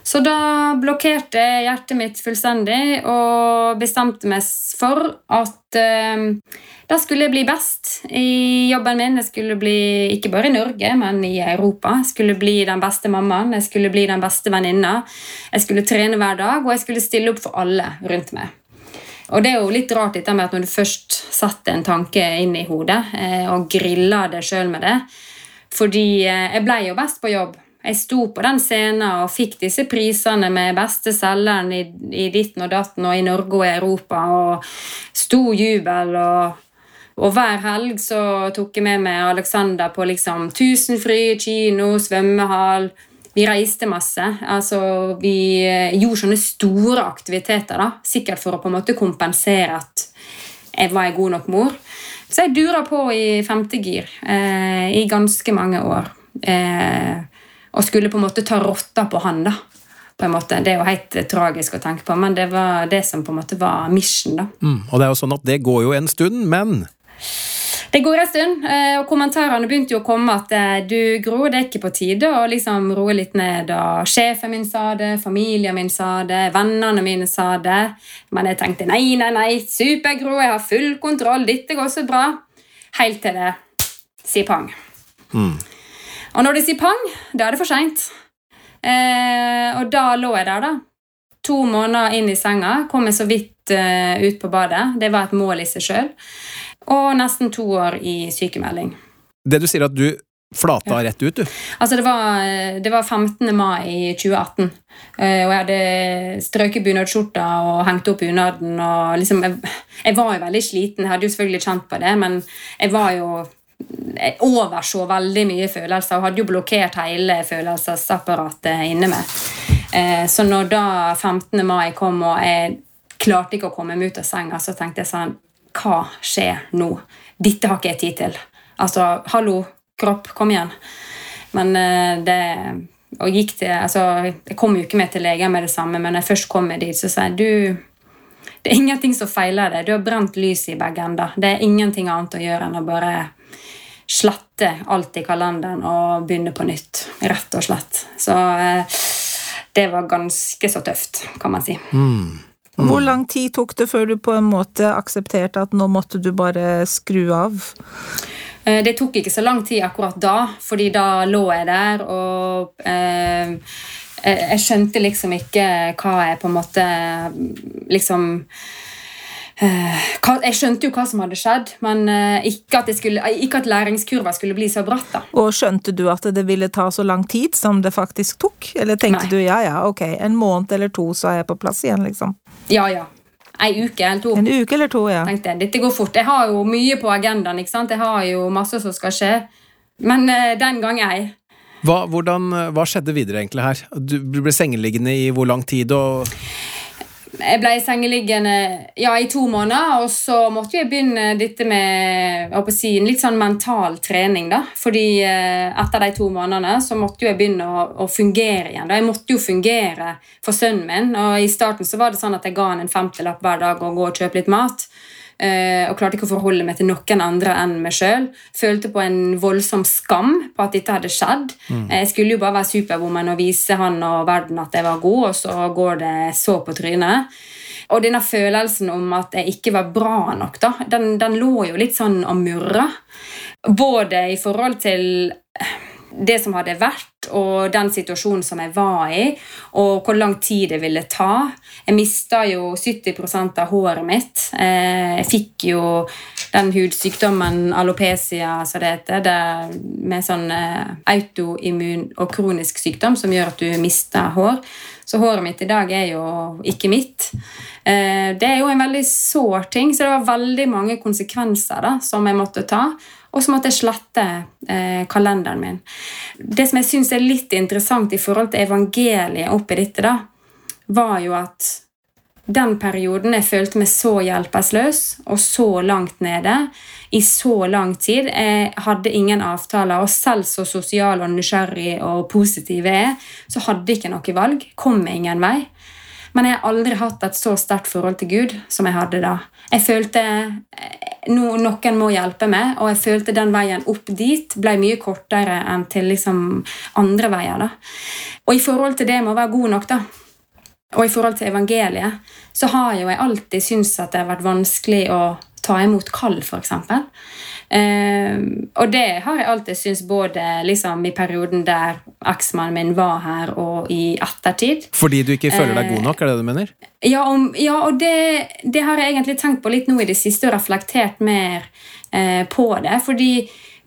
Så da blokkerte jeg hjertet mitt fullstendig og bestemte meg for at uh, da skulle jeg bli best i jobben min. Jeg skulle bli, ikke bare i Norge, men i Europa. Jeg skulle bli den beste mammaen, jeg skulle bli den beste venninna. Jeg skulle trene hver dag, og jeg skulle stille opp for alle rundt meg. Og det er jo litt rart dette med at når du først setter en tanke inn i hodet eh, og griller deg sjøl med det Fordi eh, jeg ble jo best på jobb. Jeg sto på den scenen og fikk disse prisene med beste selgeren i, i ditten og datten og i Norge og i Europa, og stor jubel. og og hver helg så tok jeg med meg Alexander på liksom Tusenfryd, kino, svømmehall, vi reiste masse. altså Vi eh, gjorde sånne store aktiviteter, da, sikkert for å på en måte kompensere at jeg var en god nok mor. Så jeg dura på i femte gir eh, i ganske mange år. Eh, og skulle på en måte ta rotta på han. da. På en måte. Det er jo helt tragisk å tenke på, men det var det som på en måte var mission. da. Mm, og det er jo sånn at det går jo en stund, men det går en stund, eh, og kommentarene begynte jo å komme at eh, du, Gro, det er ikke på tide å liksom roe litt ned. Og sjefen min sa det, familien min sa det, vennene mine sa det. Men jeg tenkte nei, nei, nei, super-Gro, jeg har full kontroll, dette går så bra. Helt til det sier pang. Mm. Og når det sier pang, da er det for seint. Eh, og da lå jeg der, da. To måneder inn i senga, kom jeg så vidt uh, ut på badet. Det var et mål i seg sjøl og nesten to år i sykemelding. Det du sier at du flata rett ut, du? Altså, det var, det var 15. mai 2018, eh, og jeg hadde strøket bunadsskjorta og hengt opp bunaden. og liksom, jeg, jeg, var jo veldig sliten, jeg hadde jo selvfølgelig kjent på det, men jeg var jo jeg overså veldig mye følelser og hadde jo blokkert hele følelsesapparatet inne med. Eh, så når da 15. mai kom og jeg klarte ikke å komme meg ut av senga, så tenkte jeg sånn hva skjer nå? Dette har ikke jeg tid til. Altså, hallo, kropp, kom igjen. Men eh, det og gikk til, altså, Jeg kom jo ikke med til legen med det samme, men når jeg først kom med dit, så sa jeg du, det er ingenting som feiler deg. Du har brent lys i begge ender. Det er ingenting annet å gjøre enn å bare slette alt i kalenderen og begynne på nytt. Rett og slett. Så eh, det var ganske så tøft, kan man si. Mm. Mm. Hvor lang tid tok det før du på en måte aksepterte at nå måtte du bare skru av? Eh, det tok ikke så lang tid akkurat da, fordi da lå jeg der og eh, Jeg skjønte liksom ikke hva jeg på en måte liksom jeg skjønte jo hva som hadde skjedd, men eh, ikke at, skulle, ikke at, læringskurva skulle bli så bratt. da. Og Skjønte du at det ville ta så lang tid som det faktisk tok? Eller tenkte Nei. du ja ja, ok, en måned eller to så er jeg på plass igjen, liksom? Ja ja ei uke eller to. En uke eller to, ja. Tenkte jeg, Dette går fort. Jeg har jo mye på agendaen. ikke sant? Jeg har jo masse som skal skje. Men uh, den gang ei. Hva, hvordan, eh, hva skjedde videre egentlig her? Du ble sengeliggende i hvor lang tid? og... Jeg ble sengeliggende ja, i to måneder, og så måtte jeg begynne dette med si, litt sånn mental trening. da. Fordi eh, etter de to månedene så måtte jeg begynne å, å, fungere igjen. da. Jeg måtte jo fungere for sønnen min, og i starten så var det sånn at jeg ga han en femtilapp hver dag og gå og kjøpe litt mat. Eh, og klarte ikke å forholde meg til noen andre enn meg sjøl. Følte på en voldsom skam på at dette hadde skjedd. Mm. Eh, jeg skulle jo bare være superwoman og vise han og verden at jeg var god, og så går det så på trynet. Og denne følelsen om at jeg ikke var bra nok, da, den, den lå jo litt sånn og murra. Både i forhold til det som hadde vært, og den situasjonen som jeg var i, og hvor lang tid det ville ta. Jeg mista jo 70% av håret mitt. Eh, jeg fikk jo den hudsykdommen alopecia, som det heter, det med sånn eh, autoimmun og kronisk sykdom som gjør at du mister hår. Så håret mitt i dag er jo ikke mitt. Eh, det er jo en veldig sår ting, så det var veldig mange konsekvenser da, som jeg måtte ta. Og så måtte jeg slette eh, kalenderen min. Det som jeg syns er litt interessant i forhold til evangeliet oppi dette, da, var jo at den perioden jeg følte meg så hjelpeløs og så langt nede i så lang tid Jeg hadde ingen avtaler, og selv så sosial og nysgjerrig og positiv jeg er, så hadde jeg ikke noe valg. Kom ingen vei. Men jeg har aldri hatt et så sterkt forhold til Gud som jeg hadde da. Jeg følte eh, no, noen må hjelpe meg, og jeg følte den veien opp dit ble mye kortere enn til liksom andre veier. da. Og i forhold til det med å være god nok, da, og i forhold til evangeliet, så har jo jeg alltid syntes at det har vært vanskelig å ta imot kall, f.eks. Uh, og det har jeg alltid syntes både liksom, i perioden der eksmannen min var her, og i ettertid. Fordi du ikke føler deg god nok? er det det du mener? Ja, om, ja og det, det, har jeg egentlig tenkt på litt nå i det siste og reflektert mer uh, på det. Fordi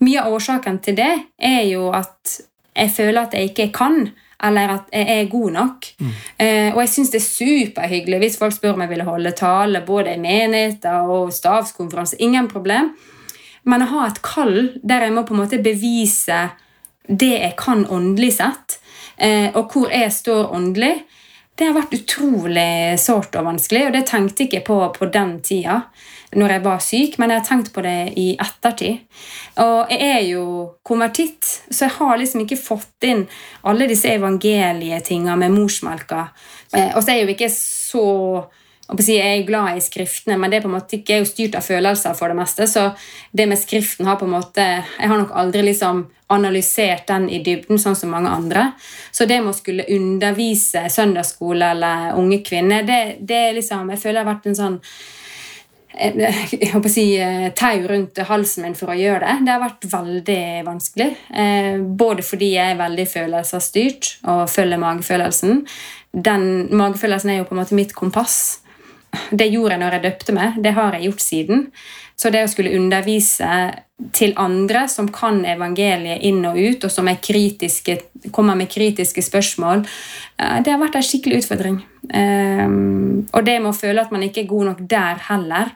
mye av årsaken til det er jo at jeg føler at jeg ikke kan eller at jeg er god nok. Mm. Eh, og jeg syns det er superhyggelig hvis folk spør om jeg vil holde tale både i menigheter og stavskonferanse. Ingen problem. Men å ha et kall der jeg må på en måte bevise det jeg kan åndelig sett, eh, og hvor jeg står åndelig, det har vært utrolig sårt og vanskelig, og det tenkte jeg ikke på på den tida når jeg var syk, men jeg har tenkt på det i ettertid. Og jeg er jo konvertitt, så jeg har liksom ikke fått inn alle disse evangelietinga med morsmelka. Eh, og så er jeg jo ikke så jeg er glad i skriftene, men det er på en måte ikke er jo styrt av følelser for det meste. Så det med skriften har på en måte Jeg har nok aldri liksom analysert den i dybden, sånn som mange andre. Så det med å skulle undervise søndagsskole eller unge kvinner, det, det er liksom Jeg føler det har vært en sånn jeg håper å si, eh, tau rundt halsen min for å gjøre det. Det har vært veldig vanskelig. Eh, både fordi jeg er veldig følelsesstyrt og følger magefølelsen. Den Magefølelsen er jo på en måte mitt kompass. Det gjorde jeg når jeg døpte meg. Det har jeg gjort siden. Så det å skulle undervise til andre som kan evangeliet inn og ut, og som kommer med kritiske spørsmål, eh, det har vært en skikkelig utfordring. Ehm, og det med å føle at man ikke er god nok der heller,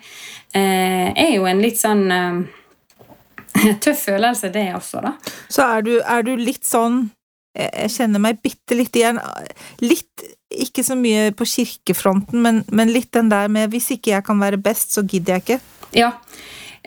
eh, er jo en litt sånn eh, tøff følelse, det også, da. Så er du, er du litt sånn Jeg kjenner meg bitte litt igjen. Litt ikke så mye på kirkefronten, men, men, litt den der med 'hvis ikke jeg kan være best, så gidder jeg ikke'. Ja.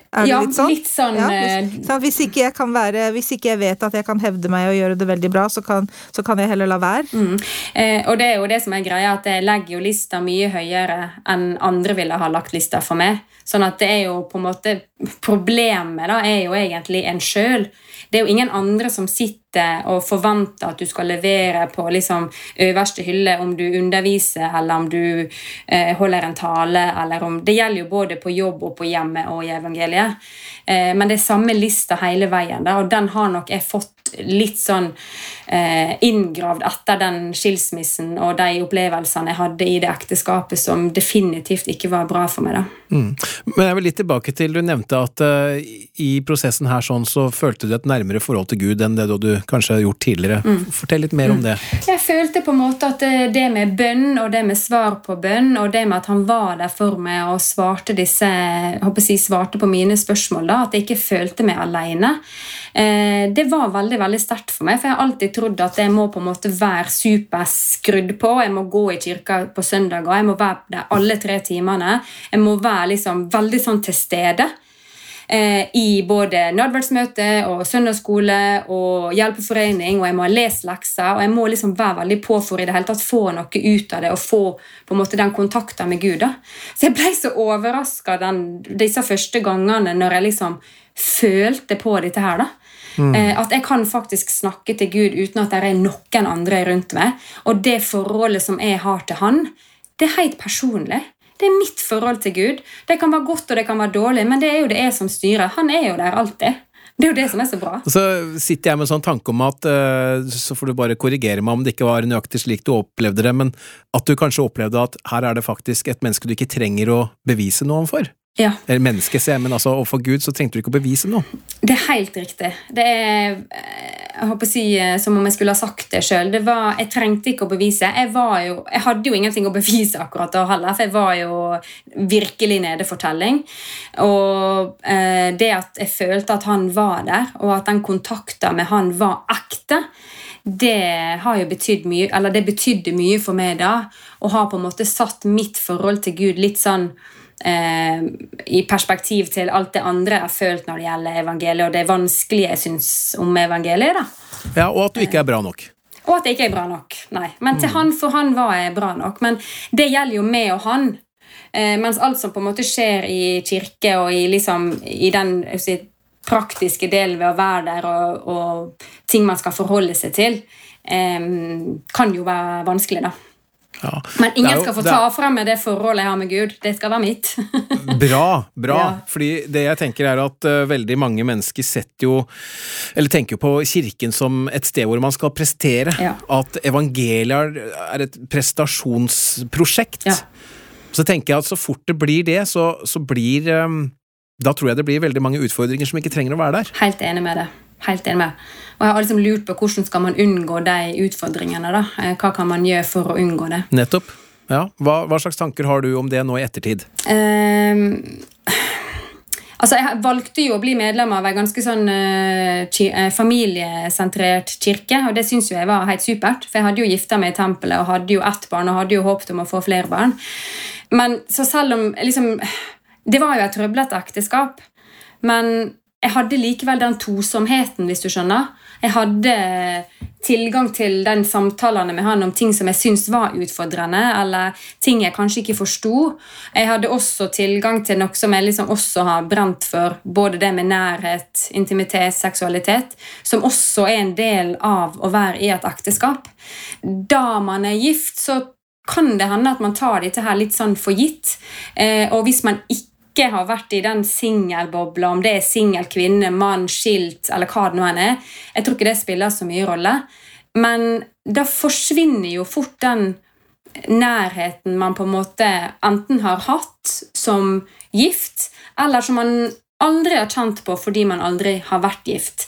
Det ja, litt sånn? litt sånn Ja, eh, hvis, sant? hvis, ikke være, hvis ikke jeg vet at jeg kan hevde meg og gjøre det veldig bra, så kan, så kan jeg heller la være. Mm. Eh, og det er jo det som er greia, at jeg legger jo lista mye høyere enn andre ville ha lagt lista for meg. Sånn at det er jo på en måte Problemet da er jo egentlig en sjøl. Det er jo ingen andre som sitter og forventer at du skal levere på liksom øverste hylle om du underviser, eller om du eh, holder en tale, eller om Det gjelder jo både på jobb og på hjemmet og i evangeliet. Eh, men det er samme lista hele veien, da, og den har nok jeg fått litt sånn inngravd etter den skilsmissen og de opplevelsene jeg hadde i det ekteskapet som definitivt ikke var bra for meg. Mm. Men jeg vil litt tilbake til du nevnte at uh, i prosessen her sånn så følte du et nærmere forhold til Gud enn det du kanskje har gjort tidligere. Mm. Fortell litt mer om det. Jeg følte på en måte at det, det med bønn og det med svar på bønn, og det med at han var der for meg og svarte disse, håper si, svarte på mine spørsmål, da, at jeg ikke følte meg alene, eh, det var veldig veldig sterkt for meg. For jeg har alltid trodd at jeg må på en måte være superskrudd på. Jeg må gå i kirka på søndager, jeg må være der alle tre timene. Jeg må være liksom veldig sånn til stede eh, i både nadverdsmøte og søndagsskole og hjelpeforening, og jeg må ha lest lekser, og jeg må liksom være veldig på for i det hele tatt få noe ut av det og få på en måte den kontakten med Gud. da. Så jeg ble så overraska disse første gangene når jeg liksom følte på dette her. da. Eh, At jeg kan faktisk snakke til Gud uten at det er noen andre rundt meg. Og det forholdet som jeg har til Han, det er helt personlig. Det er mitt forhold til Gud. Det kan være godt og det kan være dårlig, men det er jo det jeg som styrer. Han er jo der alltid. Det er jo det som er så bra. Så sitter jeg med en sånn tanke om at eh, Så får du bare korrigere meg om det ikke var nøyaktig slik du opplevde det, men at du kanskje opplevde at her er det faktisk et menneske du ikke trenger å bevise noe overfor. Ja, Eller menneske, sier jeg, men altså overfor Gud så trengte du ikke å bevise noe. Det er helt riktig. Det er eh, jeg håper å si, eh, som om jeg skulle ha sagt det sjøl. Jeg trengte ikke å bevise. Jeg, var jo, jeg hadde jo ingenting å bevise akkurat da heller, for jeg var jo virkelig nede for telling. Og eh, det at jeg følte at han var der, og at den kontakta med han var ekte, det har jo betydd mye, eller det betydde mye for meg da. Og har på en måte satt mitt forhold til Gud litt sånn eh, i perspektiv til alt det andre jeg har følt når det gjelder evangeliet, og det vanskelige jeg syns om evangeliet. da. Ja, Og at du ikke er bra nok. Og at jeg ikke er bra nok. Nei. Men til han, for han var jeg bra nok. Men det gjelder jo meg og han. Eh, mens alt som på en måte skjer i kirke og i, liksom, i den si, praktiske delen ved å være der og, og ting man skal forholde seg til, eh, kan jo være vanskelig, da. Ja. Men ingen jo- skal få det er- ta fra meg det forholdet jeg har med Gud. Det skal være mitt. Bra, bra. Ja. Fordi det jeg tenker er at uh, veldig mange mennesker setter jo Eller tenker jo på kirken som et sted hvor man skal prestere. Ja. At evangeliet er et prestasjonsprosjekt. Ja. Så tenker jeg at så fort det blir det, så, så blir um, Da tror jeg det blir veldig mange utfordringer som ikke trenger å være der. Helt enig med det. Helt enig med. Og jeg har liksom lurt på hvordan skal man unngå de utfordringene. da? Eh, Hva kan man gjøre for å unngå det? Nettopp. Ja. Hva, hva slags tanker har du om det nå i ettertid? Ehm, altså, Jeg valgte jo å bli medlem av en ganske sånn eh, eh, familiesentrert kirke, og det syns jo jeg var helt supert. For jeg hadde jo gifta meg i tempelet og hadde jo ett barn og hadde jo håpet om å få flere barn. Men så selv om liksom, Det var jo et trøblete ekteskap, men jeg hadde likevel den tosomheten, hvis du skjønner. Jeg hadde tilgang til den samtalene med han om ting som jeg syntes var utfordrende, eller ting jeg kanskje ikke forsto. Jeg hadde også tilgang til noe som jeg liksom også har brent for, både det med nærhet, intimitet, seksualitet, som også er en del av å være i et ekteskap. Da man er gift, så kan det hende at man tar dette her litt sånn for gitt. Eh, og hvis man ikke ikke har vært i den singelbobla, om det er singel kvinne, mann, skilt eller hva det nå enn er. Jeg tror ikke det spiller så mye rolle. Men da forsvinner jo fort den nærheten man på en måte enten har hatt som gift, eller som man aldri har kjent på fordi man aldri har vært gift.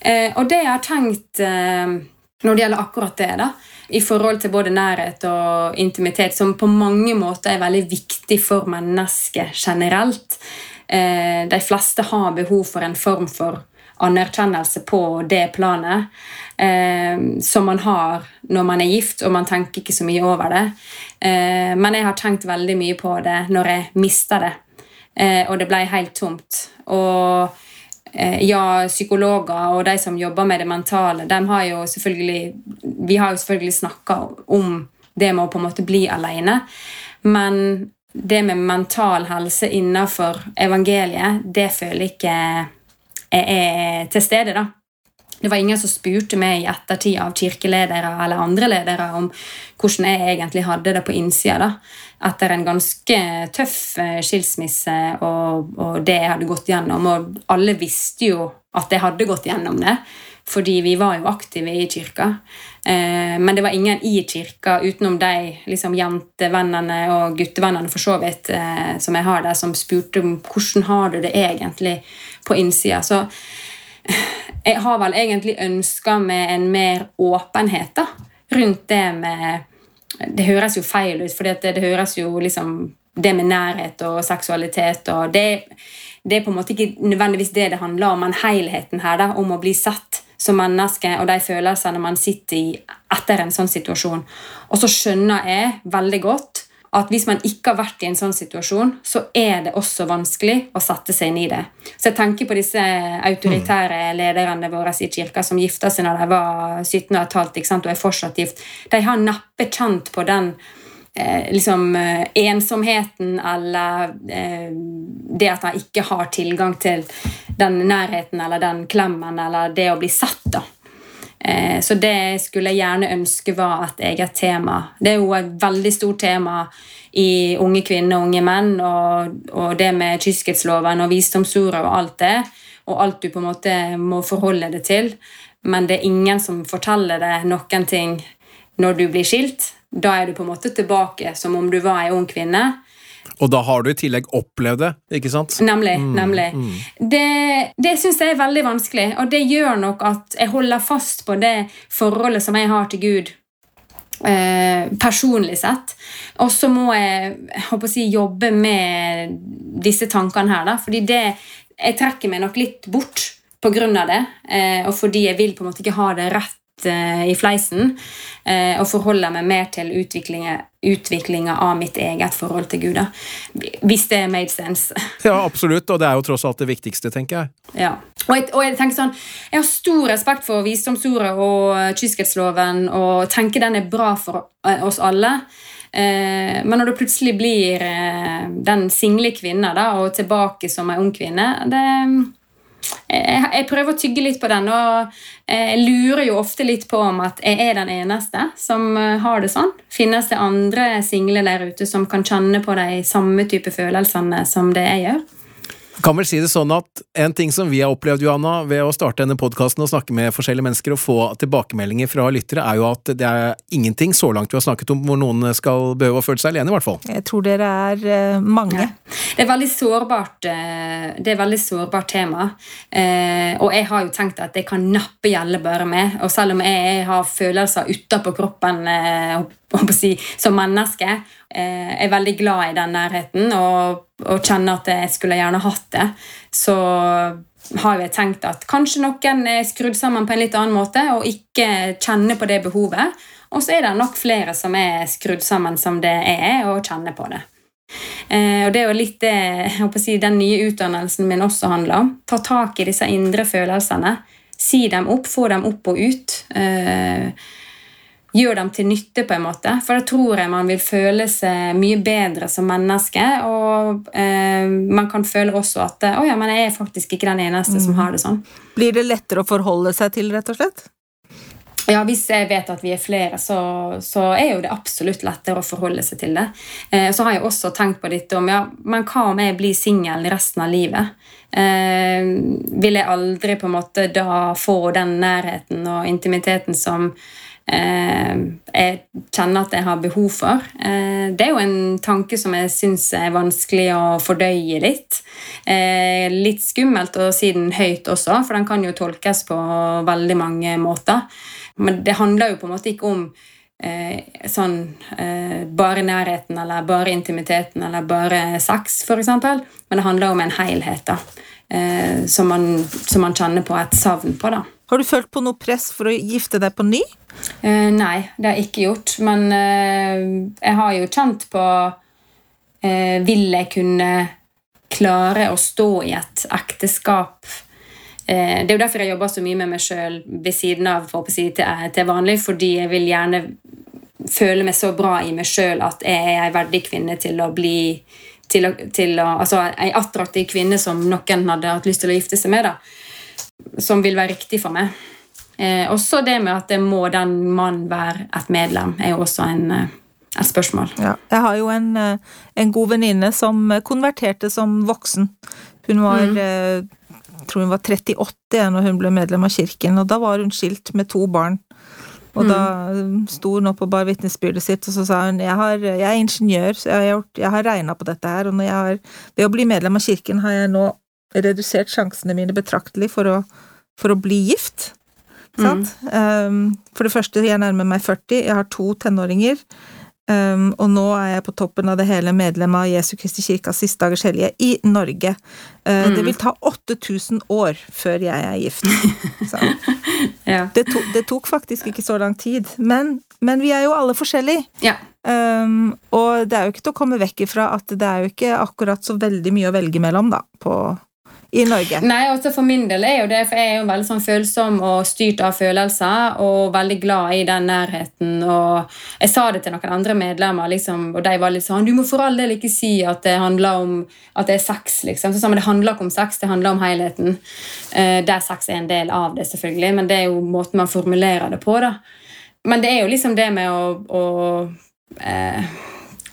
Eh, og det jeg har tenkt eh, når det gjelder akkurat det, da, i forhold til både nærhet og intimitet, som på mange måter er veldig viktig for mennesket generelt. Eh, de fleste har behov for en form for anerkjennelse på det planet eh, som man har når man er gift, og man tenker ikke så mye over det. Eh, men jeg har tenkt veldig mye på det når jeg mista det. og det ble helt tomt. Og ja, psykologer og de som jobber med det mentale, de har jo selvfølgelig Vi har jo selvfølgelig snakka om det med å på en måte bli alene, men det med mental helse innenfor evangeliet, det føler jeg ikke er til stede, da. Det var ingen som spurte meg i ettertid av kirkeledere eller andre ledere om hvordan jeg egentlig hadde det på innsida. da. Etter en ganske tøff eh, skilsmisse og, og, det jeg hadde gått gjennom. Og alle visste jo at jeg hadde gått gjennom det, fordi vi var jo aktive i kirka. Eh, men det var ingen i kirka utenom de liksom, jentevennene og guttevennene for så vidt eh, som jeg har der, som spurte om hvordan har du det egentlig på innsida. Så jeg har vel egentlig ønska med en mer åpenhet da, rundt det med Det høres jo feil ut, for det, det, høres jo liksom Det med nærhet og seksualitet og det, det, er på en måte ikke nødvendigvis det det handler om, men helheten her, da, om å bli sett som menneske og de følelsene man sitter i etter en sånn situasjon. Og så skjønner jeg veldig godt at hvis man ikke har vært i en sånn situasjon, så er det også vanskelig å sette seg inn i det. Så jeg tenker på disse autoritære lederne våre i kirka som gifta seg når de var 17 15 og er fortsatt gift. De har neppe kjent på den eh, liksom, eh, ensomheten eller eh, det at de ikke har tilgang til den nærheten eller den klemmen eller det å bli sett. da. Eh, så det skulle jeg gjerne ønske var et eget tema. Det er jo et veldig stort tema i unge kvinner og unge menn, og, og det med kyskhetsloven og visdomsordet og alt det, og alt du på en måte må forholde deg til. Men det er ingen som forteller deg noen ting når du blir skilt. Da er du på en måte tilbake som om du var ei ung kvinne. Og da har du i tillegg opplevd det, ikke sant? Nemlig. Mm, nemlig. Mm. Det, det syns jeg er veldig vanskelig, og det gjør nok at jeg holder fast på det forholdet som jeg har til Gud. Eh, personlig sett. Og så må jeg, jeg si, jobbe med disse tankene her, da, fordi det, jeg trekker meg nok litt bort av det, eh, og fordi jeg vil på en måte ikke ha det rett Eh, i fleisen eh, og forholder meg mer til utviklinga av mitt eget forhold til Gud. Hvis det made sense. Ja, absolutt, og det er jo tross alt det viktigste, tenker jeg. Ja. Og jeg, og jeg tenker sånn, jeg har stor respekt for visdomsordet og kyskhetsloven og tenker den er bra for eh, oss alle. Men når du plutselig blir den single kvinna og tilbake som ei ung kvinne det jeg, jeg, prøver å tygge litt på den, og jeg lurer jo ofte litt på om at jeg er den eneste som eh, har det sånn. Finnes det andre single der ute som kan kjenne på de samme type følelsene som det jeg gjør? Kan vel si det sånn at en ting som vi har opplevd, Johanna, ved å starte denne podkasten og snakke med forskjellige mennesker og få tilbakemeldinger fra lyttere, er jo at det er ingenting så langt vi har snakket om hvor noen skal behøve å føle seg alene, i hvert fall. Jeg tror dere er uh, mange. Ja. Det er veldig sårbart uh, Det er veldig sårbart tema. Uh, og jeg har jo tenkt at det kan nappe gjelde bare meg. Og selv om jeg har følelser utapå kroppen si, som menneske. Jeg er veldig glad i den nærheten og, og kjenner at jeg skulle gjerne hatt det. Så har jeg tenkt at kanskje noen er skrudd sammen på en litt annen måte og ikke kjenner på det behovet. Og så er det nok flere som er skrudd sammen som det er, og kjenner på det. Eh, og Det er jo litt det si, den nye utdannelsen min også handler om. Ta tak i disse indre følelsene. Si dem opp, få dem opp og ut. Eh, gjør dem til nytte, på en måte. For da tror jeg man vil føle seg mye bedre som menneske. Og eh, man kan føle også at å ja, men jeg er faktisk ikke den eneste mm. som har det sånn. Blir det lettere å forholde seg til, rett og slett? Ja, Hvis jeg vet at vi er flere, så, så, er jo det absolutt lettere å forholde seg til det. Eh, så har jeg også tenkt på dette om ja, men hva om jeg blir singel resten av livet? Eh, vil jeg aldri på en måte da få den nærheten og intimiteten som Eh, jeg kjenner at jeg har behov for. Eh, det er jo en tanke som jeg syns er vanskelig å fordøye litt. Eh, litt skummelt å si den høyt også, for den kan jo tolkes på veldig mange måter. Men det handler jo på en måte ikke om sånn bare nærheten eller bare intimiteten eller bare sex, f.eks. Men det handler om en helhet da, som man, som man kjenner på et savn på. da. Har du følt på noe press for å gifte deg på ny? Uh, nei, det har jeg ikke gjort. Men uh, jeg har jo kjent på uh, Vil jeg kunne klare å stå i et ekteskap eh, Det er jo derfor jeg jobber så mye med meg sjøl ved siden av for å si, til, til vanlig, fordi jeg vil gjerne føle meg så bra i meg sjøl at jeg er ei verdig kvinne til å bli til å, til å, altså Ei attraktiv kvinne som noen hadde hatt lyst til å gifte seg med. da, Som vil være riktig for meg. Eh, også det med at det må den mannen være et medlem, er jo også en, eh, et spørsmål. Ja, jeg har jo en, eh, en god venninne som konverterte som voksen. Hun var mm. jeg tror hun var 38 da hun ble medlem av kirken, og da var hun skilt med to barn. Og mm. da sto hun opp og bar vitnesbyrdet sitt, og så sa hun jeg, har, jeg er ingeniør, så jeg har, gjort, jeg har regna på dette her, og har, ved å bli medlem av kirken har jeg nå redusert sjansene mine betraktelig for å, for å bli gift. Mm. Um, for det første, jeg nærmer meg 40, jeg har to tenåringer. Um, og nå er jeg på toppen av det hele medlem av Jesu Kristi Kirkas siste dagers hellige i Norge. Uh, mm. Det vil ta 8000 år før jeg er gift. ja. det, to, det, tok faktisk ikke så lang tid. Men, men vi er jo alle forskjellige. Ja. Um, og det er jo ikke til å komme vekk ifra at det er jo ikke akkurat så veldig mye å velge mellom, da, på, i Norge? Nei, også For min del er jo det, for jeg er jo veldig sånn følsom og styrt av følelser. Og veldig glad i den nærheten. og Jeg sa det til noen andre medlemmer, liksom, og de var litt sånn Du må for all del ikke si at det handler om at det er sex. liksom. Så sa Det handler ikke om sex, det handler om helheten. Eh, der sex er en del av det, selvfølgelig, men det er jo måten man formulerer det på. da. Men det er jo liksom det med å, å eh,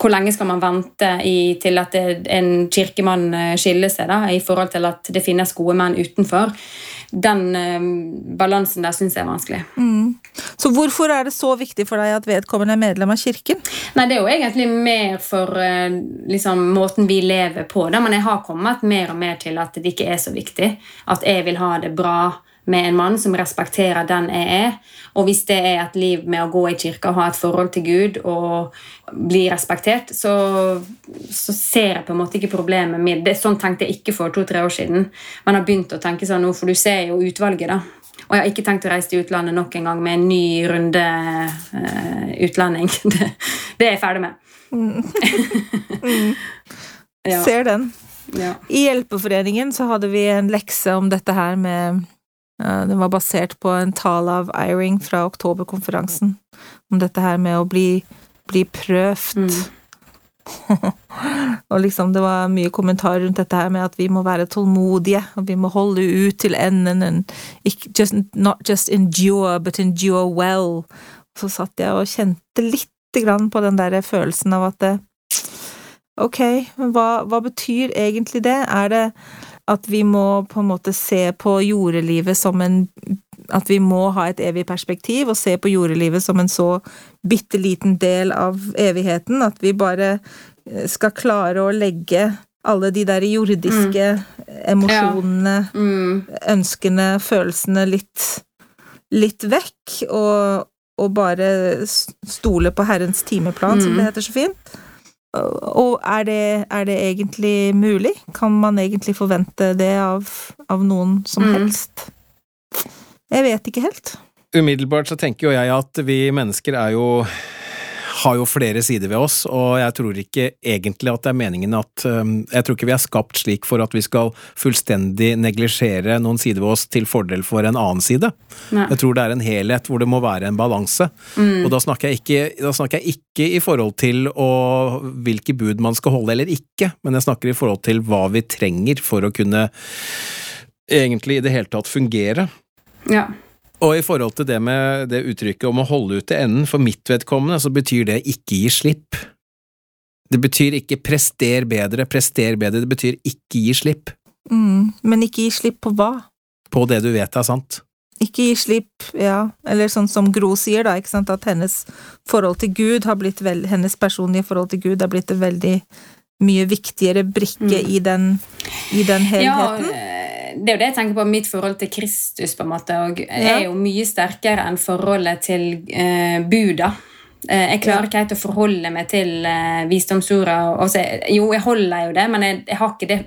hvor lenge skal man vente i, til at en kirkemann eh, skiller seg, da, i forhold til at det finnes gode menn utenfor? Den eh, balansen der syns jeg er vanskelig. Mm. Så hvorfor er det så viktig for deg at vedkommende er medlem av kirken? Nei, Det er jo egentlig mer for eh, liksom, måten vi lever på. Da. Men jeg har kommet mer og mer til at det ikke er så viktig. At jeg vil ha det bra med en mann som respekterer den jeg er. Og hvis det er et liv med å gå i kirka og ha et forhold til Gud og bli respektert, så, så ser jeg på en måte ikke problemet mitt. det. Sånn tenkte jeg ikke for to-tre år siden. Men har begynt å tenke sånn nå, for du ser jo utvalget, da. Og jeg har ikke tenkt å reise til utlandet nok en gang med en ny runde uh, utlending. Det, det, er jeg ferdig med. Mm. ja. Ser den. Ja. I Hjelpeforeningen så hadde vi en lekse om dette her med den var basert på en tale av Eiring fra oktoberkonferansen, om dette her med å bli, bli prøvd. Mm. og liksom det var mye kommentar rundt dette her med at vi må være tålmodige, og vi må holde ut til enden, and just, not just endure, but endure well. Så satt jeg og kjente lite grann på den der følelsen av at det, Ok, hva, hva betyr egentlig det? Er det at vi må på en måte se på jordelivet som en At vi må ha et evig perspektiv og se på jordelivet som en så bitte liten del av evigheten at vi bare eh, skal klare å legge alle de der jordiske mm. emosjonene, ja. mm. ønskene, følelsene litt, litt vekk, og, og, bare stole på Herrens timeplan, mm. som det heter så fint. Og er det, er det, egentlig mulig? Kan man egentlig forvente det av, av noen som mm. helst? Jeg vet ikke helt. Umiddelbart så tenker jo jeg at vi mennesker er jo har jo flere sider ved oss, og jeg tror ikke egentlig at det er meningen at um, Jeg tror ikke vi er skapt slik for at vi skal fullstendig neglisjere noen sider ved oss til fordel for en annen side. Nei. Jeg tror det er en helhet hvor det må være en balanse. Mm. Og da snakker, jeg ikke, da snakker jeg ikke i forhold til å, hvilke bud man skal holde eller ikke, men jeg snakker i forhold til hva vi trenger for å kunne egentlig i det hele tatt fungere. Ja. Og i forhold til det med det uttrykket om å holde ut til enden, for mitt vedkommende så betyr det ikke gi slipp. Det betyr ikke prester bedre, prester bedre, det betyr ikke gi slipp. Mm, men ikke gi slipp på hva? På det du vet er sant. Ikke gi slipp, ja, eller sånn som Gro sier, da, ikke sant, at hennes forhold til Gud har blitt vel, hennes personlige forhold til Gud har blitt en veldig mye viktigere brikke mm. i, den, i den helheten. Ja, det er jo det jeg tenker på mitt forhold til Kristus, på en måte, og er jo mye sterkere enn forholdet til eh, Buda. Eh, jeg klarer ikke helt å forholde meg til eh, visdomsorda. Jo, jeg holder jo det, men jeg, jeg, har ikke det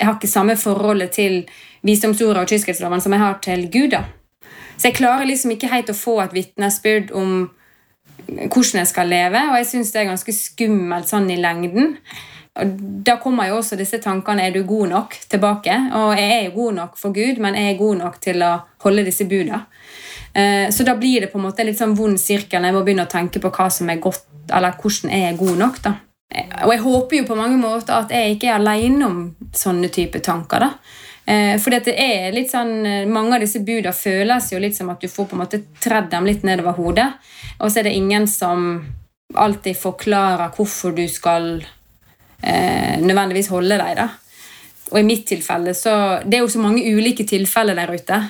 jeg har ikke samme forholdet til visdomsorda og kyskhetsloven som jeg har til Gud. da. Så jeg klarer liksom ikke helt å få et vitnesbyrd om hvordan jeg skal leve, og jeg syns det er ganske skummelt sånn i lengden. Da kommer jo også disse tankene er du god nok tilbake. Og jeg er jo god nok for Gud, men jeg er god nok til å holde disse budene. Eh, så da blir det på en måte litt sånn vond sirkel når jeg må begynne å tenke på hva som er godt, eller hvordan jeg er god nok. da. Eh, og jeg håper jo på mange måter at jeg ikke er alene om sånne type tanker. da. For fordi at det er litt sånn, Mange av disse buda føles jo litt som at du får på en måte tredd dem litt nedover hodet. Og så er det ingen som alltid forklarer hvorfor du skal eh, nødvendigvis holde deg. da. Og i mitt tilfelle så Det er jo så mange ulike tilfeller der ute.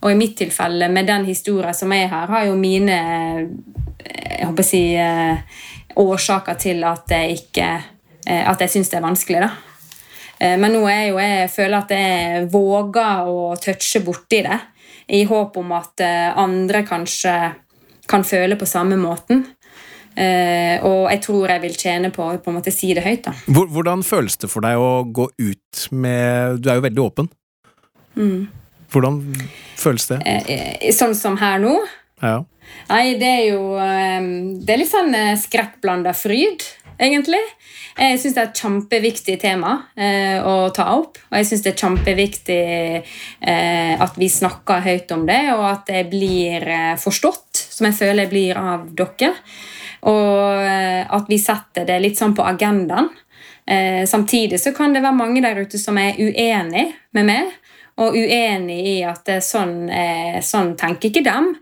Og i mitt tilfelle, med den historien som jeg har, har jo mine eh, jeg håper å si, eh, årsaker til at jeg ikke eh, jeg syns det er vanskelig, da. Men nå er jo jeg føler at jeg våger å touche borti det, i håp om at andre kanskje kan føle på samme måten. Uh, og jeg tror jeg vil tjene på å på en måte si det høyt. da. Hvordan føles det for deg å gå ut med Du er jo veldig åpen. Mm. Hvordan føles det? Uh, sånn som her nå? Ja. Nei, det er jo um, Det er litt sånn skrekkblanda fryd, egentlig. Jeg syns det er et kjempeviktig tema eh, å ta opp. Og jeg syns det er kjempeviktig eh, at vi snakker høyt om det, og at det blir eh, forstått, som jeg føler jeg blir av dere. Og eh, at vi setter det litt sånn på agendaen. Eh, samtidig så kan det være mange der ute som er uenig med meg, og uenig i at sånn, eh, sånn tenker ikke dem.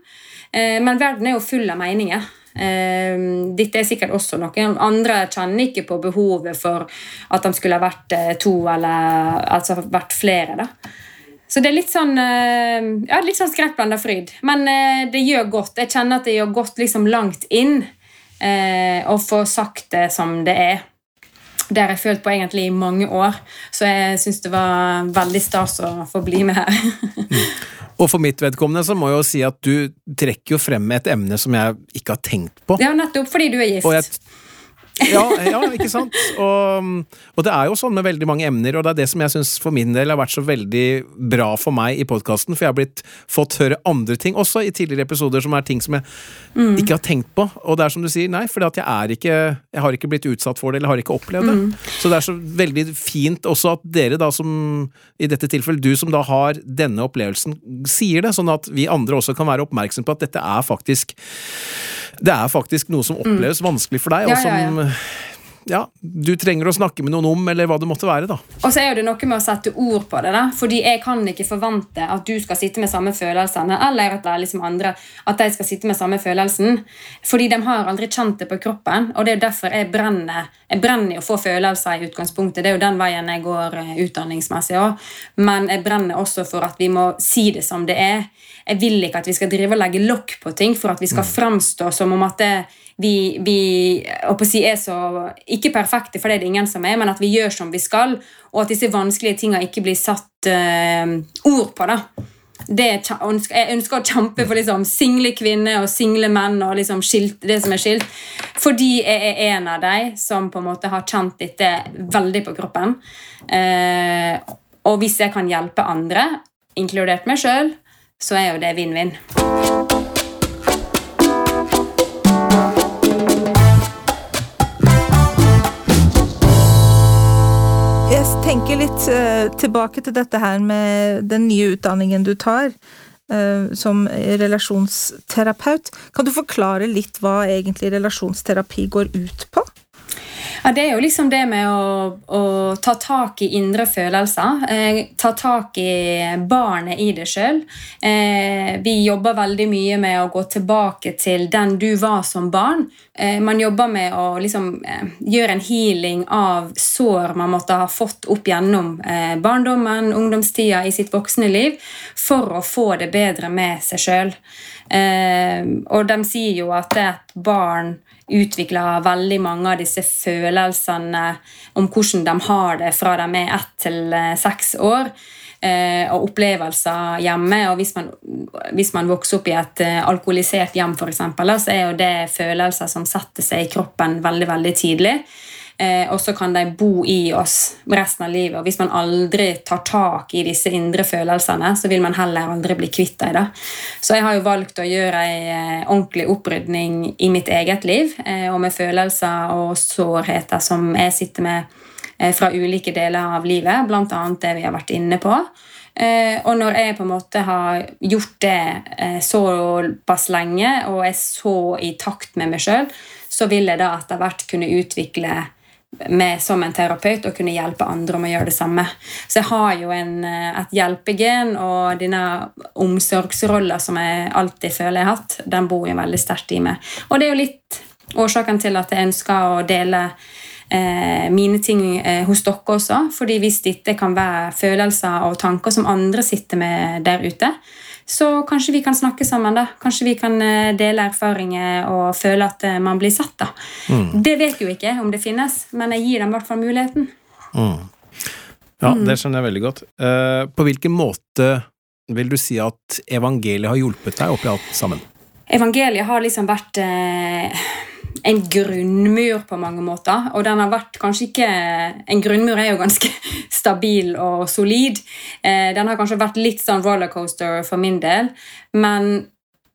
Men verden er jo full av meninger. Dette er sikkert også noe. Andre kjenner ikke på behovet for at de skulle ha vært to, eller altså vært flere. da. Så det er litt sånn ja, sånn skrekkblanda fryd. Men det gjør godt. Jeg kjenner at det gjør godt liksom langt inn eh, og få sagt det som det er. Det har jeg følt på egentlig i mange år, så jeg syns det var veldig stas å få bli med her. Og for mitt vedkommende så må jeg jo si at du trekker jo frem et emne som jeg ikke har tenkt på. Ja, nettopp fordi du er gift. Og jeg ja, ja, ikke sant? Og, og, det er jo sånn med veldig mange emner, og det er det som jeg syns for min del har vært så veldig bra for meg i podkasten, for jeg har blitt fått høre andre ting også i tidligere episoder som er ting som jeg mm. ikke har tenkt på. Og det er som du sier, nei, for jeg, er ikke, jeg har ikke blitt utsatt for det, eller har ikke opplevd det. Mm. Så det er så veldig fint også at dere da som, i dette tilfellet du som da har denne opplevelsen, sier det, sånn at vi andre også kan være oppmerksom på at dette er faktisk det er faktisk noe som mm. oppleves mm. vanskelig for deg, og som ja, ja, ja, du trenger å snakke med noen om, eller hva det måtte være. da. Og så er det noe med å sette ord på det. da, fordi jeg kan ikke forvente at du skal sitte med samme følelsene, eller at det er liksom andre, at de skal sitte med samme følelsen. Fordi de har aldri kjent det på kroppen, og det er derfor jeg brenner jeg brenner i å få følelser i utgangspunktet. Det er jo den veien jeg går uh, utdanningsmessig òg. Men jeg brenner også for at vi må si det som det er. Jeg vil ikke at vi skal drive og legge lokk på ting for at vi skal mm. framstå som om at det, vi, vi si, er så Ikke perfekte, for det er det ingen som er, men at vi gjør som vi skal, og at disse vanskelige tingene ikke blir satt uh, ord på. da det, jeg ønsker å kjempe for liksom, single kvinner og single menn og liksom skilt, det som er skilt. Fordi jeg er en av de som på en måte har kjent dette veldig på kroppen. Eh, og hvis jeg kan hjelpe andre, inkludert meg sjøl, så er jo det vinn-vinn. Tenker litt uh, tilbake til dette her med den nye utdanningen du tar uh, som relasjonsterapeut. Kan du forklare litt hva egentlig relasjonsterapi går ut på? Ja, Det er jo liksom det med å, å ta tak i indre følelser. Eh, ta tak i barnet i det sjøl. Eh, vi jobber veldig mye med å gå tilbake til den du var som barn. Eh, man jobber med å liksom, eh, gjøre en healing av sår man måtte ha fått opp gjennom eh, barndommen, ungdomstida, i sitt voksne liv, for å få det bedre med seg sjøl. Eh, og de sier jo at det er et barn utvikler veldig mange av disse følelsene om hvordan de har det fra de er ett til eh, seks år. Eh, og opplevelser hjemme. og Hvis man, hvis man vokser opp i et eh, alkoholisert hjem, for eksempel, så er jo det følelser som setter seg i kroppen veldig veldig tidlig. Eh, og så kan de bo i oss resten av livet. Og hvis man aldri tar tak i disse indre følelsene, så vil man heller aldri bli kvitt dem. Så jeg har jo valgt å gjøre ei eh, ordentlig opprydning i mitt eget liv, eh, og med følelser og sårheter som jeg sitter med eh, fra ulike deler av livet, bl.a. det vi har vært inne på. Eh, og når jeg på en måte har gjort det eh, såpass lenge og er så i takt med meg sjøl, så vil jeg da etter hvert kunne utvikle med som en terapeut og kunne hjelpe andre om å gjøre det samme. Så jeg har jo en, eh, et hjelpegen, og denne omsorgsrolla som jeg alltid føler jeg har hatt, den bor jo veldig sterkt i meg. Og det er jo litt årsaken til at jeg ønsker å dele eh, mine ting eh, hos dere også. fordi hvis dette kan være følelser og tanker som andre sitter med der ute, så kanskje vi kan snakke sammen. da. Kanskje vi kan eh, dele erfaringer og føle at eh, man blir sett. da. Mm. Det vet jo ikke om det finnes, men jeg gir dem i hvert fall muligheten. Mm. Ja, mm. det skjønner jeg veldig godt. Uh, på hvilken måte vil du si at evangeliet har hjulpet deg oppi alt sammen? Evangeliet har liksom vært uh, en grunnmur på mange måter. Og den har vært kanskje ikke En grunnmur er jo ganske stabil og solid. Eh, den har kanskje vært litt sånn rollercoaster for min del, men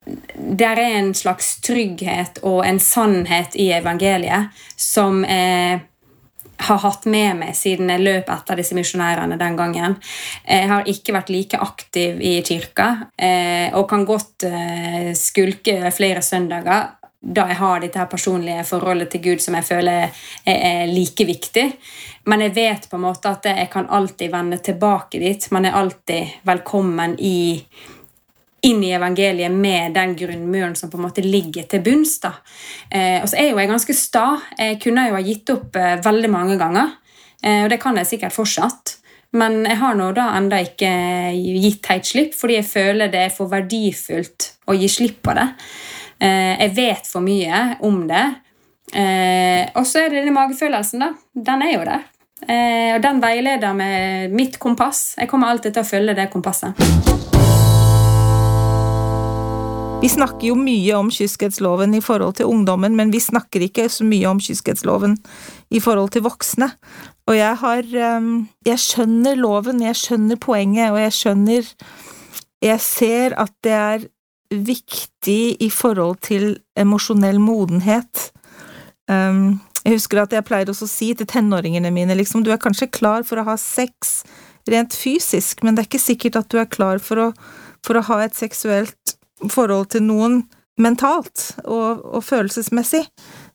det er en slags trygghet og en sannhet i evangeliet som jeg har hatt med meg siden jeg løp etter disse misjonærene den gangen. Jeg har ikke vært like aktiv i kirka eh, og kan godt eh, skulke flere søndager da jeg har dette her personlige forholdet til Gud som jeg føler er, like viktig. Men jeg vet på en måte at jeg kan alltid vende tilbake dit. Man er alltid velkommen i, inn i evangeliet med den grunnmuren som på en måte ligger til bunns. da. Eh, og så er jo jeg ganske sta. Jeg kunne jo ha gitt opp eh, veldig mange ganger, eh, og det kan jeg sikkert fortsatt. Men jeg har nå da enda ikke gitt helt slipp, fordi jeg føler det er for verdifullt å gi slipp på det. Eh, jeg vet for mye om det. Eh, og så er det denne magefølelsen, da. Den er jo der. Eh, og den veileder med mitt kompass. Jeg kommer alltid til å følge det kompasset. Vi snakker jo mye om kyskhetsloven i forhold til ungdommen, men vi snakker ikke så mye om kyskhetsloven i forhold til voksne. Og jeg har Jeg skjønner loven, jeg skjønner poenget, og jeg skjønner Jeg ser at det er viktig i forhold til emosjonell modenhet. Um, jeg husker at jeg pleide også å si til tenåringene mine liksom, du er kanskje klar for å ha sex rent fysisk, men det er ikke sikkert at du er klar for å, for å ha et seksuelt forhold til noen mentalt og, og følelsesmessig.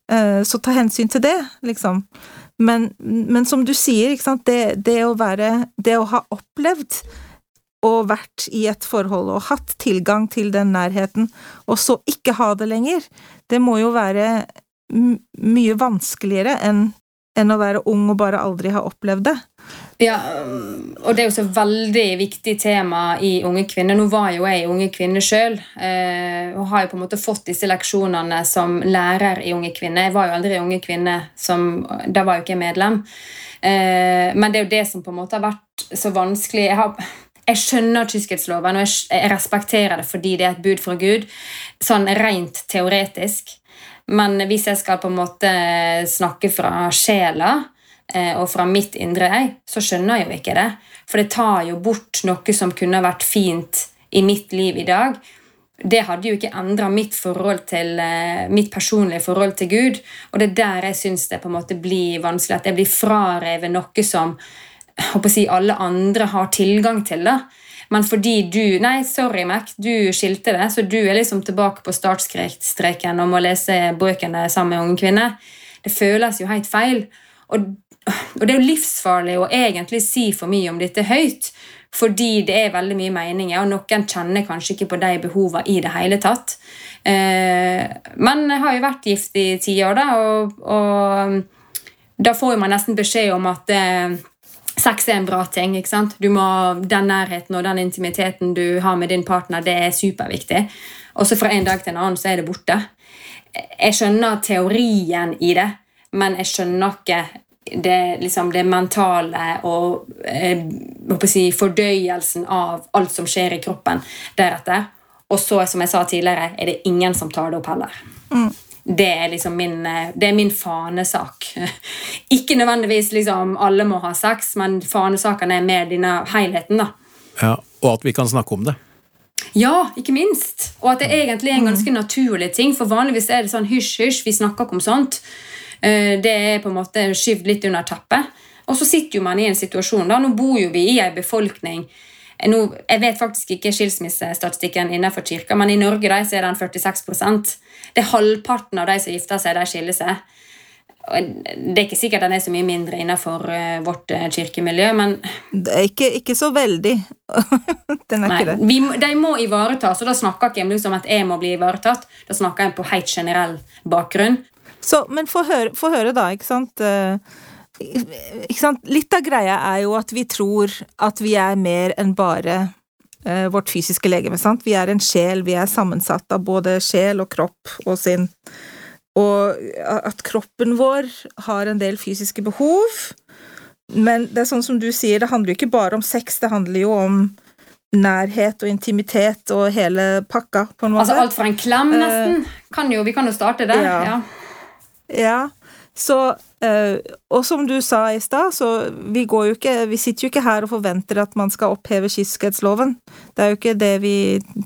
Uh, så ta hensyn til det, liksom. Men, men som du sier, det, det, å være Det å ha opplevd og vært i et forhold og hatt tilgang til den nærheten, og så ikke ha det lenger, det må jo være mye vanskeligere enn enn å være ung og bare aldri ha opplevd det. Ja, og det er jo så veldig viktig tema i Unge kvinner. Nå var jo jeg unge kvinne sjøl, eh, og har jo på en måte fått disse leksjonene som lærer i Unge kvinner. Jeg var jo aldri Unge kvinne, som, da var jo ikke jeg medlem. Eh, men det er jo det som på en måte har vært så vanskelig. Jeg har jeg skjønner kyskhetsloven, og jeg respekterer det fordi det er et bud fra Gud, sånn rent teoretisk. Men hvis jeg skal på en måte snakke fra sjela eh, og fra mitt indre jeg, så skjønner jeg jo ikke det. For det tar jo bort noe som kunne vært fint i mitt liv i dag. Det hadde jo ikke endra mitt eh, mitt personlige forhold til Gud. Og det er der jeg syns det på en måte blir vanskelig. At jeg blir frarevet noe som håper å si, alle andre har tilgang til. det. Men fordi du Nei, sorry, Mac, du skilte det, så du er liksom tilbake på startstreken og må lese bøkene sammen med unge kvinner. Det føles jo helt feil. Og, og, det er jo livsfarlig å egentlig si for mye om dette høyt, fordi det er veldig mye meninger, og noen kjenner kanskje ikke på de behovene i det hele tatt. Eh, men jeg har jo vært gift i ti år, da, og, og da får man nesten beskjed om at eh, Sex er en bra ting. ikke sant? Du Må, den nærheten og den intimiteten du har med din partner, det er superviktig. Og så fra en dag til en annen så er det borte. Jeg skjønner teorien i det, men jeg skjønner ikke det, liksom det mentale og eh, si, fordøyelsen av alt som skjer i kroppen deretter. Og så, som jeg sa tidligere, er det ingen som tar det opp heller. Mm det er liksom min, eh, det er min fanesak. Ikke nødvendigvis liksom alle må ha sex, men fanesakene er med denne helheten. da. Ja, Og at vi kan snakke om det. Ja, ikke minst. Og at det egentlig er en ganske naturlig ting. For vanligvis er det sånn hysj, hysj, vi snakker ikke om sånt. Eh, det er på en måte skyvd litt under teppet. Og så sitter jo man i en situasjon da, Nå bor jo vi i en befolkning nå, Jeg vet faktisk ikke skilsmissestatistikken innenfor kirka, men i Norge da, så er den 46% Det er halvparten av de som gifter seg, de skiller seg. Det er ikke sikkert den er så mye mindre innenfor uh, vårt uh, kirkemiljø, men Det er ikke, ikke så veldig. den er nei, ikke det. Vi, de må ivaretas, og da snakker ikke jeg om liksom at jeg må bli ivaretatt. Da snakker jeg på helt generell bakgrunn. Så, men få høre, høre, da, ikke sant. Uh? Litt av greia er jo at vi tror at vi er mer enn bare vårt fysiske legeme. sant? Vi er en sjel, vi er sammensatt av både sjel og kropp og sinn. Og at kroppen vår har en del fysiske behov. Men det er sånn som du sier, det handler jo ikke bare om sex, det handler jo om nærhet og intimitet og hele pakka, på en måte. Altså alt fra en klem, nesten. Kan jo, vi kan jo starte der. Ja. ja. ja. Så, øh, og som du sa i stad, så vi går jo ikke Vi sitter jo ikke her og forventer at man skal oppheve kyskhetsloven. Det er jo ikke det vi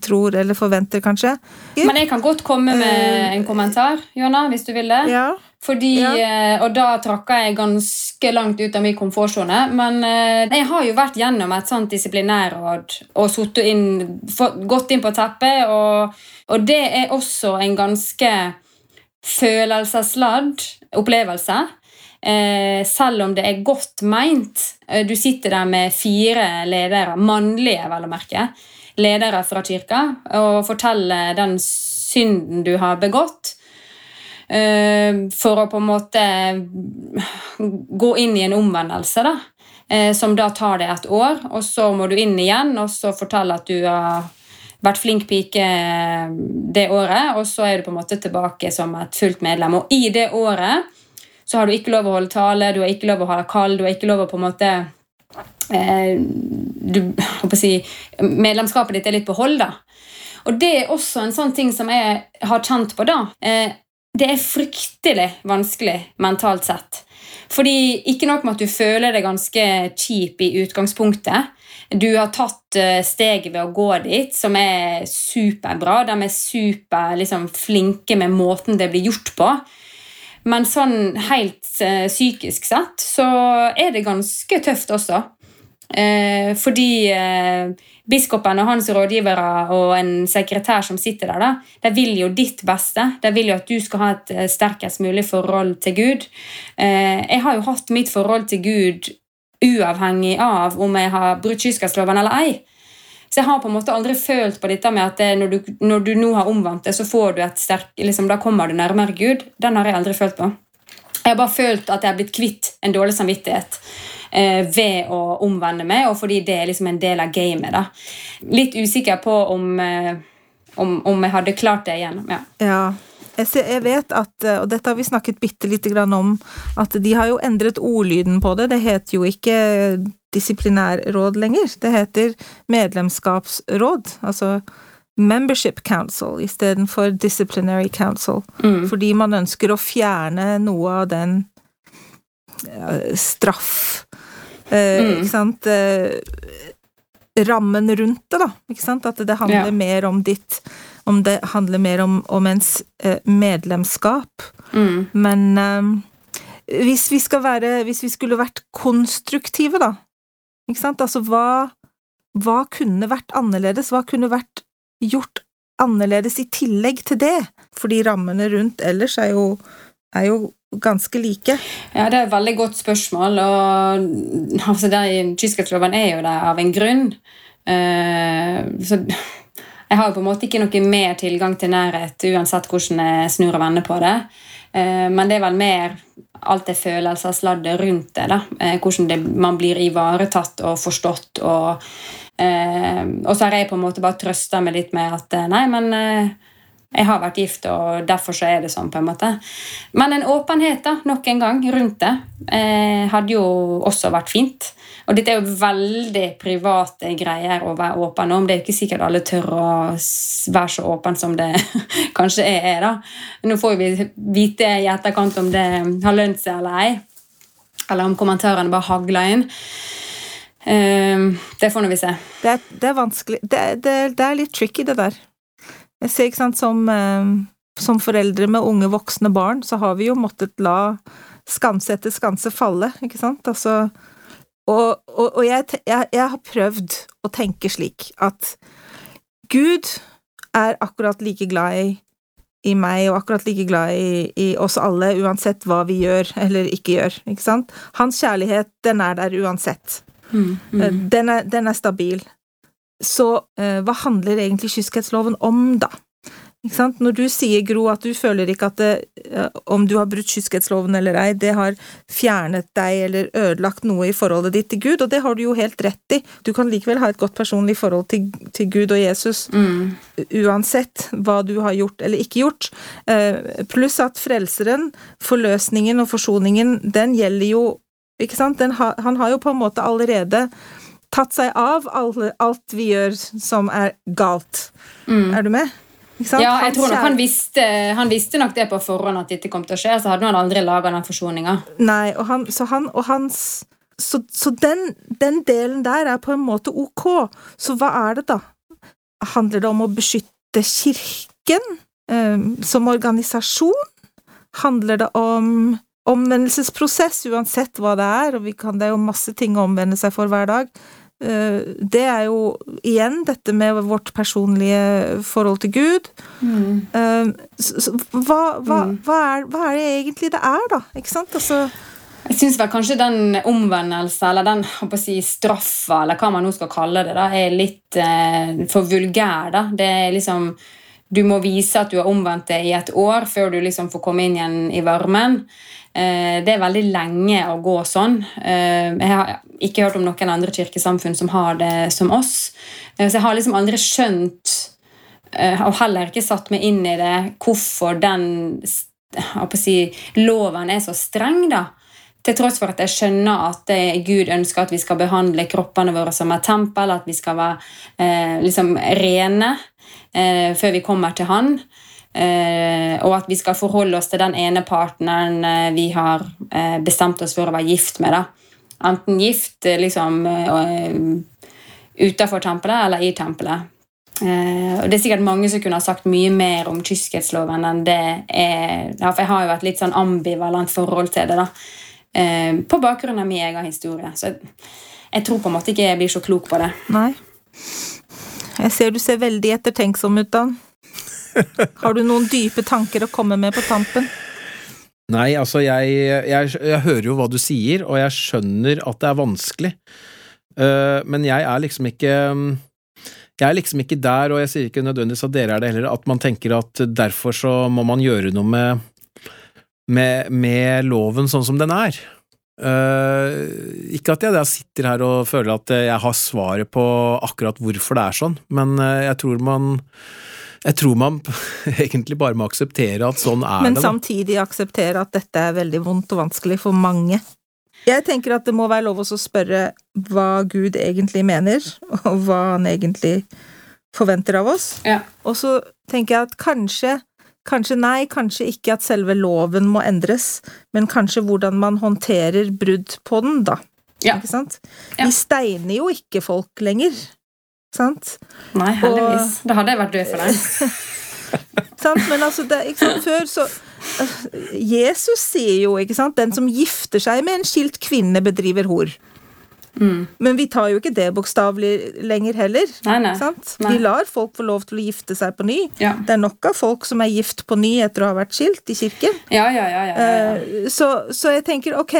tror eller forventer, kanskje. Men jeg kan godt komme med en kommentar, Jonna, hvis du vil det. Ja. Fordi, Ja. Og da trakka jeg ganske langt ut av min komfortsone. Men eh, jeg har jo vært gjennom et sånt disiplinærråd og inn, gått inn på teppet. Og, og det er også en ganske følelsesladd opplevelse. Eh, selv om det er godt meint. Eh, Du sitter der med fire ledere, mannlige vel å merke, ledere fra kirka, og forteller den synden du har begått. Eh, for å på en måte gå inn i en omvendelse, da. Som da tar det et år, og så må du inn igjen og så fortelle at du har vært flink pike det året, og så er du på en måte tilbake som et fullt medlem. Og i det året så har du ikke lov å holde tale, du har ikke lov å ha kald, du har ikke lov å på en måte eh, du, å si, Medlemskapet ditt er litt på hold, da. Og det er også en sånn ting som jeg har kjent på, da. Eh, det er fryktelig vanskelig mentalt sett. Fordi ikke nok med at du føler deg ganske kjip i utgangspunktet. Du har tatt eh, steget ved å gå dit, som er superbra. De er super liksom, flinke med måten det blir gjort på. Men sånn helt uh, psykisk sett så er det ganske tøft også. Eh, fordi eh, biskopen og hans rådgivere og en sekretær som sitter der, da, de vil jo ditt beste. De vil jo at du skal ha et eh, sterkest mulig forhold til Gud. Eh, jeg har jo hatt mitt forhold til Gud uavhengig av om jeg har brutt kyskhetsloven eller ei. Så jeg har på en måte aldri følt på dette med at det, når, du, når du nå har omvendt det, så får du et sterk, liksom, da kommer du nærmere Gud. Den har jeg aldri følt på. Jeg har bare følt at jeg har blitt kvitt en dårlig samvittighet eh, ved å omvende meg, og fordi det er liksom en del av gamet. da. Litt usikker på om, eh, om, om jeg hadde klart det igjen. ja. Ja. Jeg, vet at, eh, og dette har vi snakket bitte lite grann om, at de har jo endret ordlyden på det. Det heter jo ikke disiplinærråd lenger. Det heter medlemskapsråd. Altså Membership Council istedenfor Disciplinary Council. Mm. Fordi man ønsker å fjerne noe av den ja, straff eh, Mm. Ikke sant? Eh, rammen rundt det, da. Ikke sant? At det handler Ja. mer om ditt Om det handler mer om, om ens eh, medlemskap. Mm. Men eh, hvis vi være Hvis vi skulle vært konstruktive, da. Ikke sant? Altså, hva Hva kunne vært annerledes? Hva kunne vært gjort annerledes i tillegg til det? Fordi rammene rundt ellers er jo, er jo ganske like. Ja, Det er et veldig godt spørsmål. og altså, der, Kystkraftloven er jo der av en grunn. Uh, så jeg har jo på en måte ikke noe mer tilgang til nærhet uansett hvordan jeg snur og vender på det. Eh, men det er vel mer alt det følelsesladdet rundt det. da. Eh, hvordan det, man blir ivaretatt og forstått. Og, eh, og så har jeg på en måte bare trøsta meg litt med at nei, men jeg har vært gift, og derfor så er det sånn. på en måte. Men en åpenhet da, nok en gang rundt det eh, hadde jo også vært fint. Og dette er jo veldig private greier å være åpen om. Det er jo ikke sikkert alle tør å være så åpen som det kanskje er. da. Nå får vi vite i etterkant om det har lønt seg eller ei. Eller om kommentarene bare hagler inn. Eh, det får nå vi se. Det er, det er vanskelig det, det, det er litt tricky, det der. Jeg ser, ikke sant, som, eh, som foreldre med unge voksne barn, så har vi jo måttet la skanse etter skanse falle, ikke sant? Altså Og, og, og jeg, jeg, jeg har prøvd å tenke slik at Gud er akkurat like glad i, i meg, og akkurat like glad i, i oss alle, uansett hva vi gjør eller ikke gjør, ikke sant? Hans kjærlighet, den er der uansett. Mm, Eh, mm. Den, er, den er stabil. Så eh, hva handler egentlig kyskhetsloven om, da? Ikke sant? Når du sier, Gro, at du føler ikke at det, eh, om du har brutt kyskhetsloven eller ei, det har fjernet deg eller ødelagt noe i forholdet ditt til Gud, og det har du jo helt rett i. Du kan likevel ha et godt personlig forhold til, til Gud og Jesus Mm. uansett hva du har gjort eller ikke gjort. Eh, Pluss at frelseren, forløsningen og forsoningen, den gjelder jo Ikke sant? Den ha, han har jo på en måte allerede tatt seg av alle, alt vi gjør som er galt. Mm. Er du med? Ja, jeg tror nok han visste, han visste nok det på forhånd at dette kom til å skje, så hadde han aldri laga den forsoninga. Nei, og han, så han og hans Så, så den, den delen der er på en måte ok. Så hva er det, da? Handler det om å beskytte kirken eh, som organisasjon? Handler det om omvendelsesprosess, uansett hva det er, og vi kan, det er jo masse ting å omvende seg for hver dag. Eh, Det er jo igjen dette med vårt personlige forhold til Gud. Eh, så, så, hva, hva, Mm. hva, er, hva er det egentlig det er, da? Ikke sant? Altså Jeg syns vel kanskje den omvendelse, eller den si, straffa, eller hva man nå skal kalle det, da, er litt eh, for vulgær. da. Det er liksom Du må vise at du har omvendt deg i et år før du liksom får komme inn igjen i varmen. Eh, det er veldig lenge å gå sånn. Eh, jeg har ikke hørt om noen andre kirkesamfunn som har det som oss. Eh, så jeg har liksom aldri skjønt og heller ikke satt meg inn i det, hvorfor den si, loven er så streng. da. Til tross for at jeg skjønner at Gud ønsker at vi skal behandle kroppene våre som et tempel, at vi skal være eh, liksom rene eh, før vi kommer til Han. Eh, og at vi skal forholde oss til den ene partneren eh, vi har eh, bestemt oss for å være gift med. da. Enten gift liksom utenfor tempelet eller i tempelet. Og Det er sikkert mange som kunne ha sagt mye mer om kyskhetsloven enn det er. For jeg har jo et litt sånn ambivalent forhold til det. da. På bakgrunn av min egen historie. Så jeg, jeg tror på en måte ikke jeg blir så klok på det. Nei. Jeg ser du ser veldig ettertenksom ut, Dan. Har du noen dype tanker å komme med på tampen? Nei, altså jeg, jeg, jeg hører jo hva du sier, og jeg skjønner at det er vanskelig. Uh, men jeg er liksom ikke Jeg er liksom ikke der, og jeg sier ikke nødvendigvis at dere er det heller, at man tenker at derfor så må man gjøre noe med, med, med loven sånn som den er. Uh, ikke at jeg der sitter her og føler at jeg har svaret på akkurat hvorfor det er sånn, men eh, jeg tror man jeg tror man egentlig bare må akseptere at sånn er Men det. Men samtidig akseptere at dette er veldig vondt og vanskelig for mange. Jeg tenker at det må være lov å spørre hva Gud egentlig mener, og hva han egentlig forventer av oss. Ja. Og så tenker jeg at kanskje Kanskje nei, kanskje ikke at selve loven må endres, men kanskje hvordan man håndterer brudd på den, da. Ja. Ikke sant? Ja. Vi steiner jo ikke folk lenger. Sant? Nei, heldigvis. Da hadde jeg vært død for deg. sant? Men altså, det, ikke sant? før så øh, Jesus sier jo, ikke sant, den som gifter seg med en skilt kvinne, bedriver hor. Mm. Men vi tar jo ikke det bokstavelig lenger heller. Nei, nei. Sant? Nei. Vi lar folk få lov til å gifte seg på ny. Ja. Det er nok av folk som er gift på ny etter å ha vært skilt i kirken. Ja, ja, ja. ja, ja. Eh, Så, så jeg tenker ok,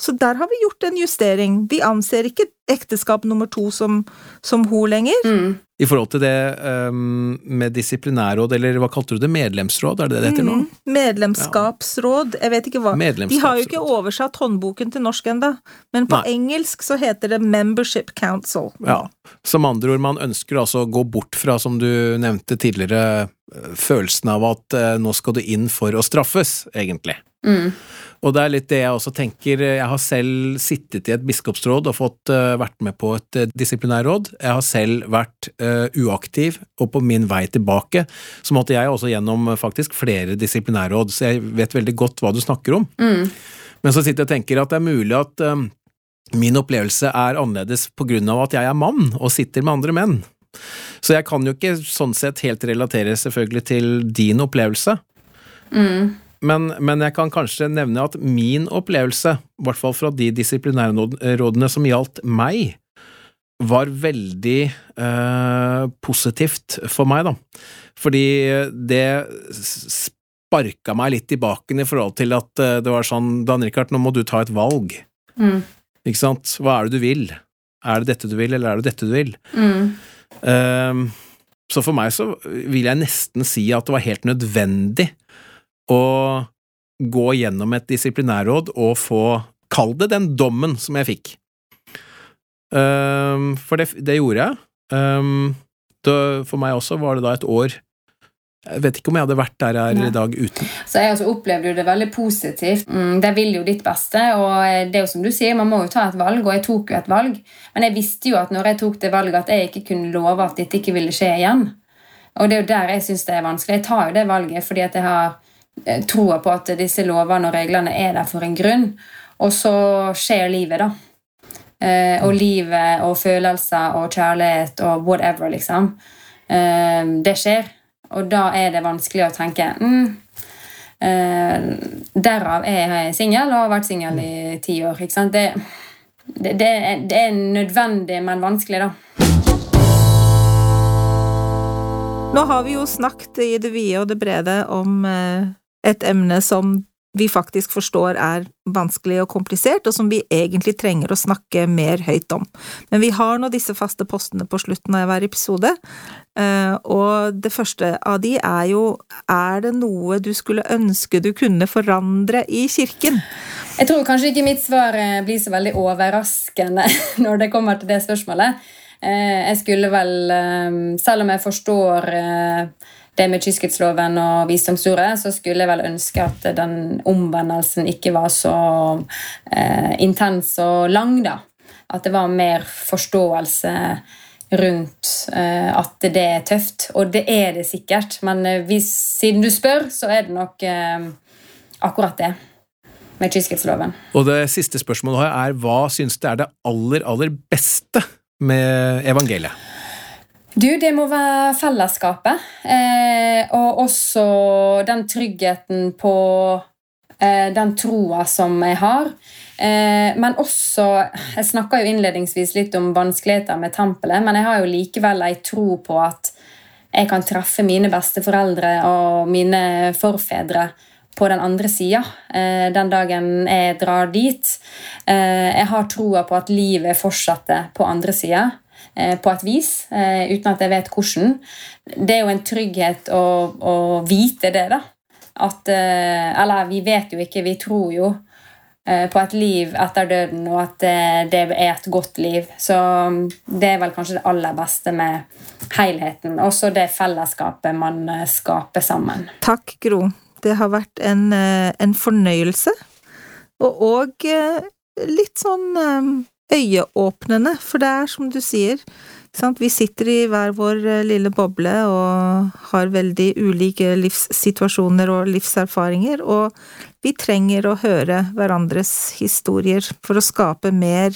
så der har vi gjort en justering. Vi anser ikke ekteskap nummer to som, som ho lenger. Mm. I forhold til det um, med disiplinærråd, eller hva kalte du det, medlemsråd, er det det det heter nå? Mm, Medlemskapsråd, jeg vet ikke hva. De har jo ikke oversatt håndboken til norsk enda, men på Nei. engelsk så heter det Membership Council. Ja. Som andre ord, man ønsker altså å gå bort fra, som du nevnte tidligere, eh, følelsen av at uh, nå skal du inn for å straffes, egentlig. Mm. Og det er litt det jeg også tenker. Jeg har selv sittet i et biskopsråd og fått uh, vært med på et uh, disiplinærråd. Jeg har selv vært uh, uaktiv, og på min vei tilbake så måtte jeg også gjennom faktisk flere disiplinærråd, så jeg vet veldig godt hva du snakker om. Mm. Men så sitter jeg og tenker at det er mulig at min opplevelse er annerledes på grunn av at jeg er mann og sitter med andre menn. Så jeg kan jo ikke sånn sett helt relatere selvfølgelig til din opplevelse. Mm. Men, men, jeg kan kanskje nevne at min opplevelse, i hvert fall fra de disiplinærrådene som gjaldt meg, var veldig eh, positivt for meg, da. Fordi det sparka meg litt i baken i forhold til at eh, det var sånn Dan Rikard, nå må du ta et valg. Mm. Ikke sant? Hva er det du vil? Er det dette du vil, eller er det dette du vil? Mm. Eh, så for meg så vil jeg nesten si at det var helt nødvendig å gå gjennom et disiplinærråd og få Kall det den dommen som jeg fikk. Um, for det, det, gjorde jeg. Um, det, for meg også var det da et år jeg vet ikke om jeg hadde vært der jeg er i dag uten. Så Jeg også opplevde jo det veldig positivt. Mm, det vil jo ditt beste. og det er jo som du sier, Man må jo ta et valg, og jeg tok jo et valg. Men jeg visste jo at når jeg tok det valget, at jeg ikke kunne love at dette ikke ville skje igjen. Og det er jo der jeg syns det er vanskelig. Jeg tar jo det valget fordi at jeg har eh, troa på at disse lovene og reglene er der for en grunn. Og så skjer livet, da. Eh, og livet og følelser og kjærlighet og whatever, liksom. Eh, det skjer. Og da er det vanskelig å tenke mm, eh, Derav er jeg singel og har vært singel i ti år. ikke sant? Det, det, det, det, er nødvendig, men vanskelig, da. Nå har vi jo snakket i det vide og det brede om eh, et emne som vi faktisk forstår er vanskelig og komplisert, og som vi egentlig trenger å snakke mer høyt om. Men vi har nå disse faste postene på slutten av hver episode, eh, og det første av de er jo er det noe du skulle ønske du kunne forandre i kirken? Jeg tror kanskje ikke mitt svar eh, blir så veldig overraskende når det kommer til det spørsmålet. Eh, jeg skulle vel, selv om jeg forstår det med kyskhetsloven og visdomsordet, så skulle jeg vel ønske at den omvendelsen ikke var så eh, intens og lang, da. At det var mer forståelse rundt eh, at det er tøft. Og det er det sikkert, men eh, hvis, siden du spør, så er det nok eh, akkurat det. Med kyskhetsloven. Og det siste spørsmålet er hva syns du er det aller, aller beste med evangeliet? Du, det må være fellesskapet. Eh, og også den tryggheten på eh, den troa som jeg har. Eh, men også Jeg snakka jo innledningsvis litt om vanskeligheter med tempelet, men jeg har jo likevel ei tro på at jeg kan treffe mine besteforeldre og mine forfedre på den andre sida eh, den dagen jeg drar dit. Eh, jeg har troa på at livet fortsetter på andre sida. Eh, på et vis, eh, uten at jeg vet hvordan. Det er jo en trygghet å, å vite det, da. At eh, Eller vi vet jo ikke, vi tror jo på et liv etter døden, og at det er et godt liv. Så mm, det er vel kanskje det aller beste med helheten. Også det fellesskapet man skaper sammen. Takk, Gro. Det har vært en, en fornøyelse. Og òg litt sånn øyeåpnende, for det er som du sier, vi sitter i hver vår eh, lille boble og har veldig ulike livssituasjoner og livserfaringer, og vi trenger å høre hverandres historier for å skape mer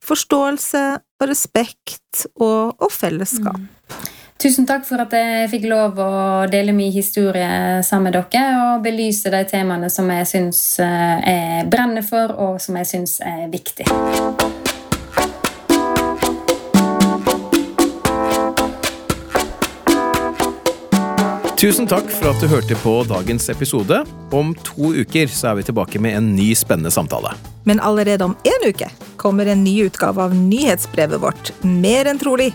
forståelse og respekt og, og fellesskap. Mm. Tusen takk for at jeg fikk lov å dele min historie sammen med dere og belyse de temaene som jeg syns eh, jeg brenner for, og som jeg syns er viktig. Tusen takk for at du hørte på dagens episode. Om to uker så er vi tilbake med en ny spennende samtale. Men allerede om én uke kommer en ny utgave av nyhetsbrevet vårt, Mer enn trolig,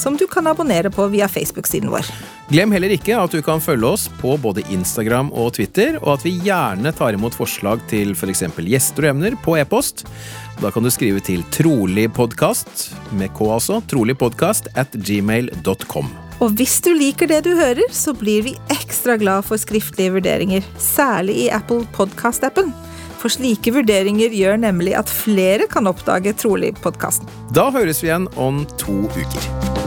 som du kan abonnere på via Facebook-siden vår. Glem heller ikke at du kan følge oss på både Instagram og Twitter, og at vi gjerne tar imot forslag til f.eks. For gjester og emner på e-post. Da kan du skrive til troligpodkast, med k altså, troligpodkast at gmail.com. Og hvis du liker det du hører, så blir vi ekstra glad for skriftlige vurderinger, særlig i Apple Podcast-appen. For slike vurderinger gjør nemlig at flere kan oppdage Trolig-podkasten. Da høres vi igjen om to uker.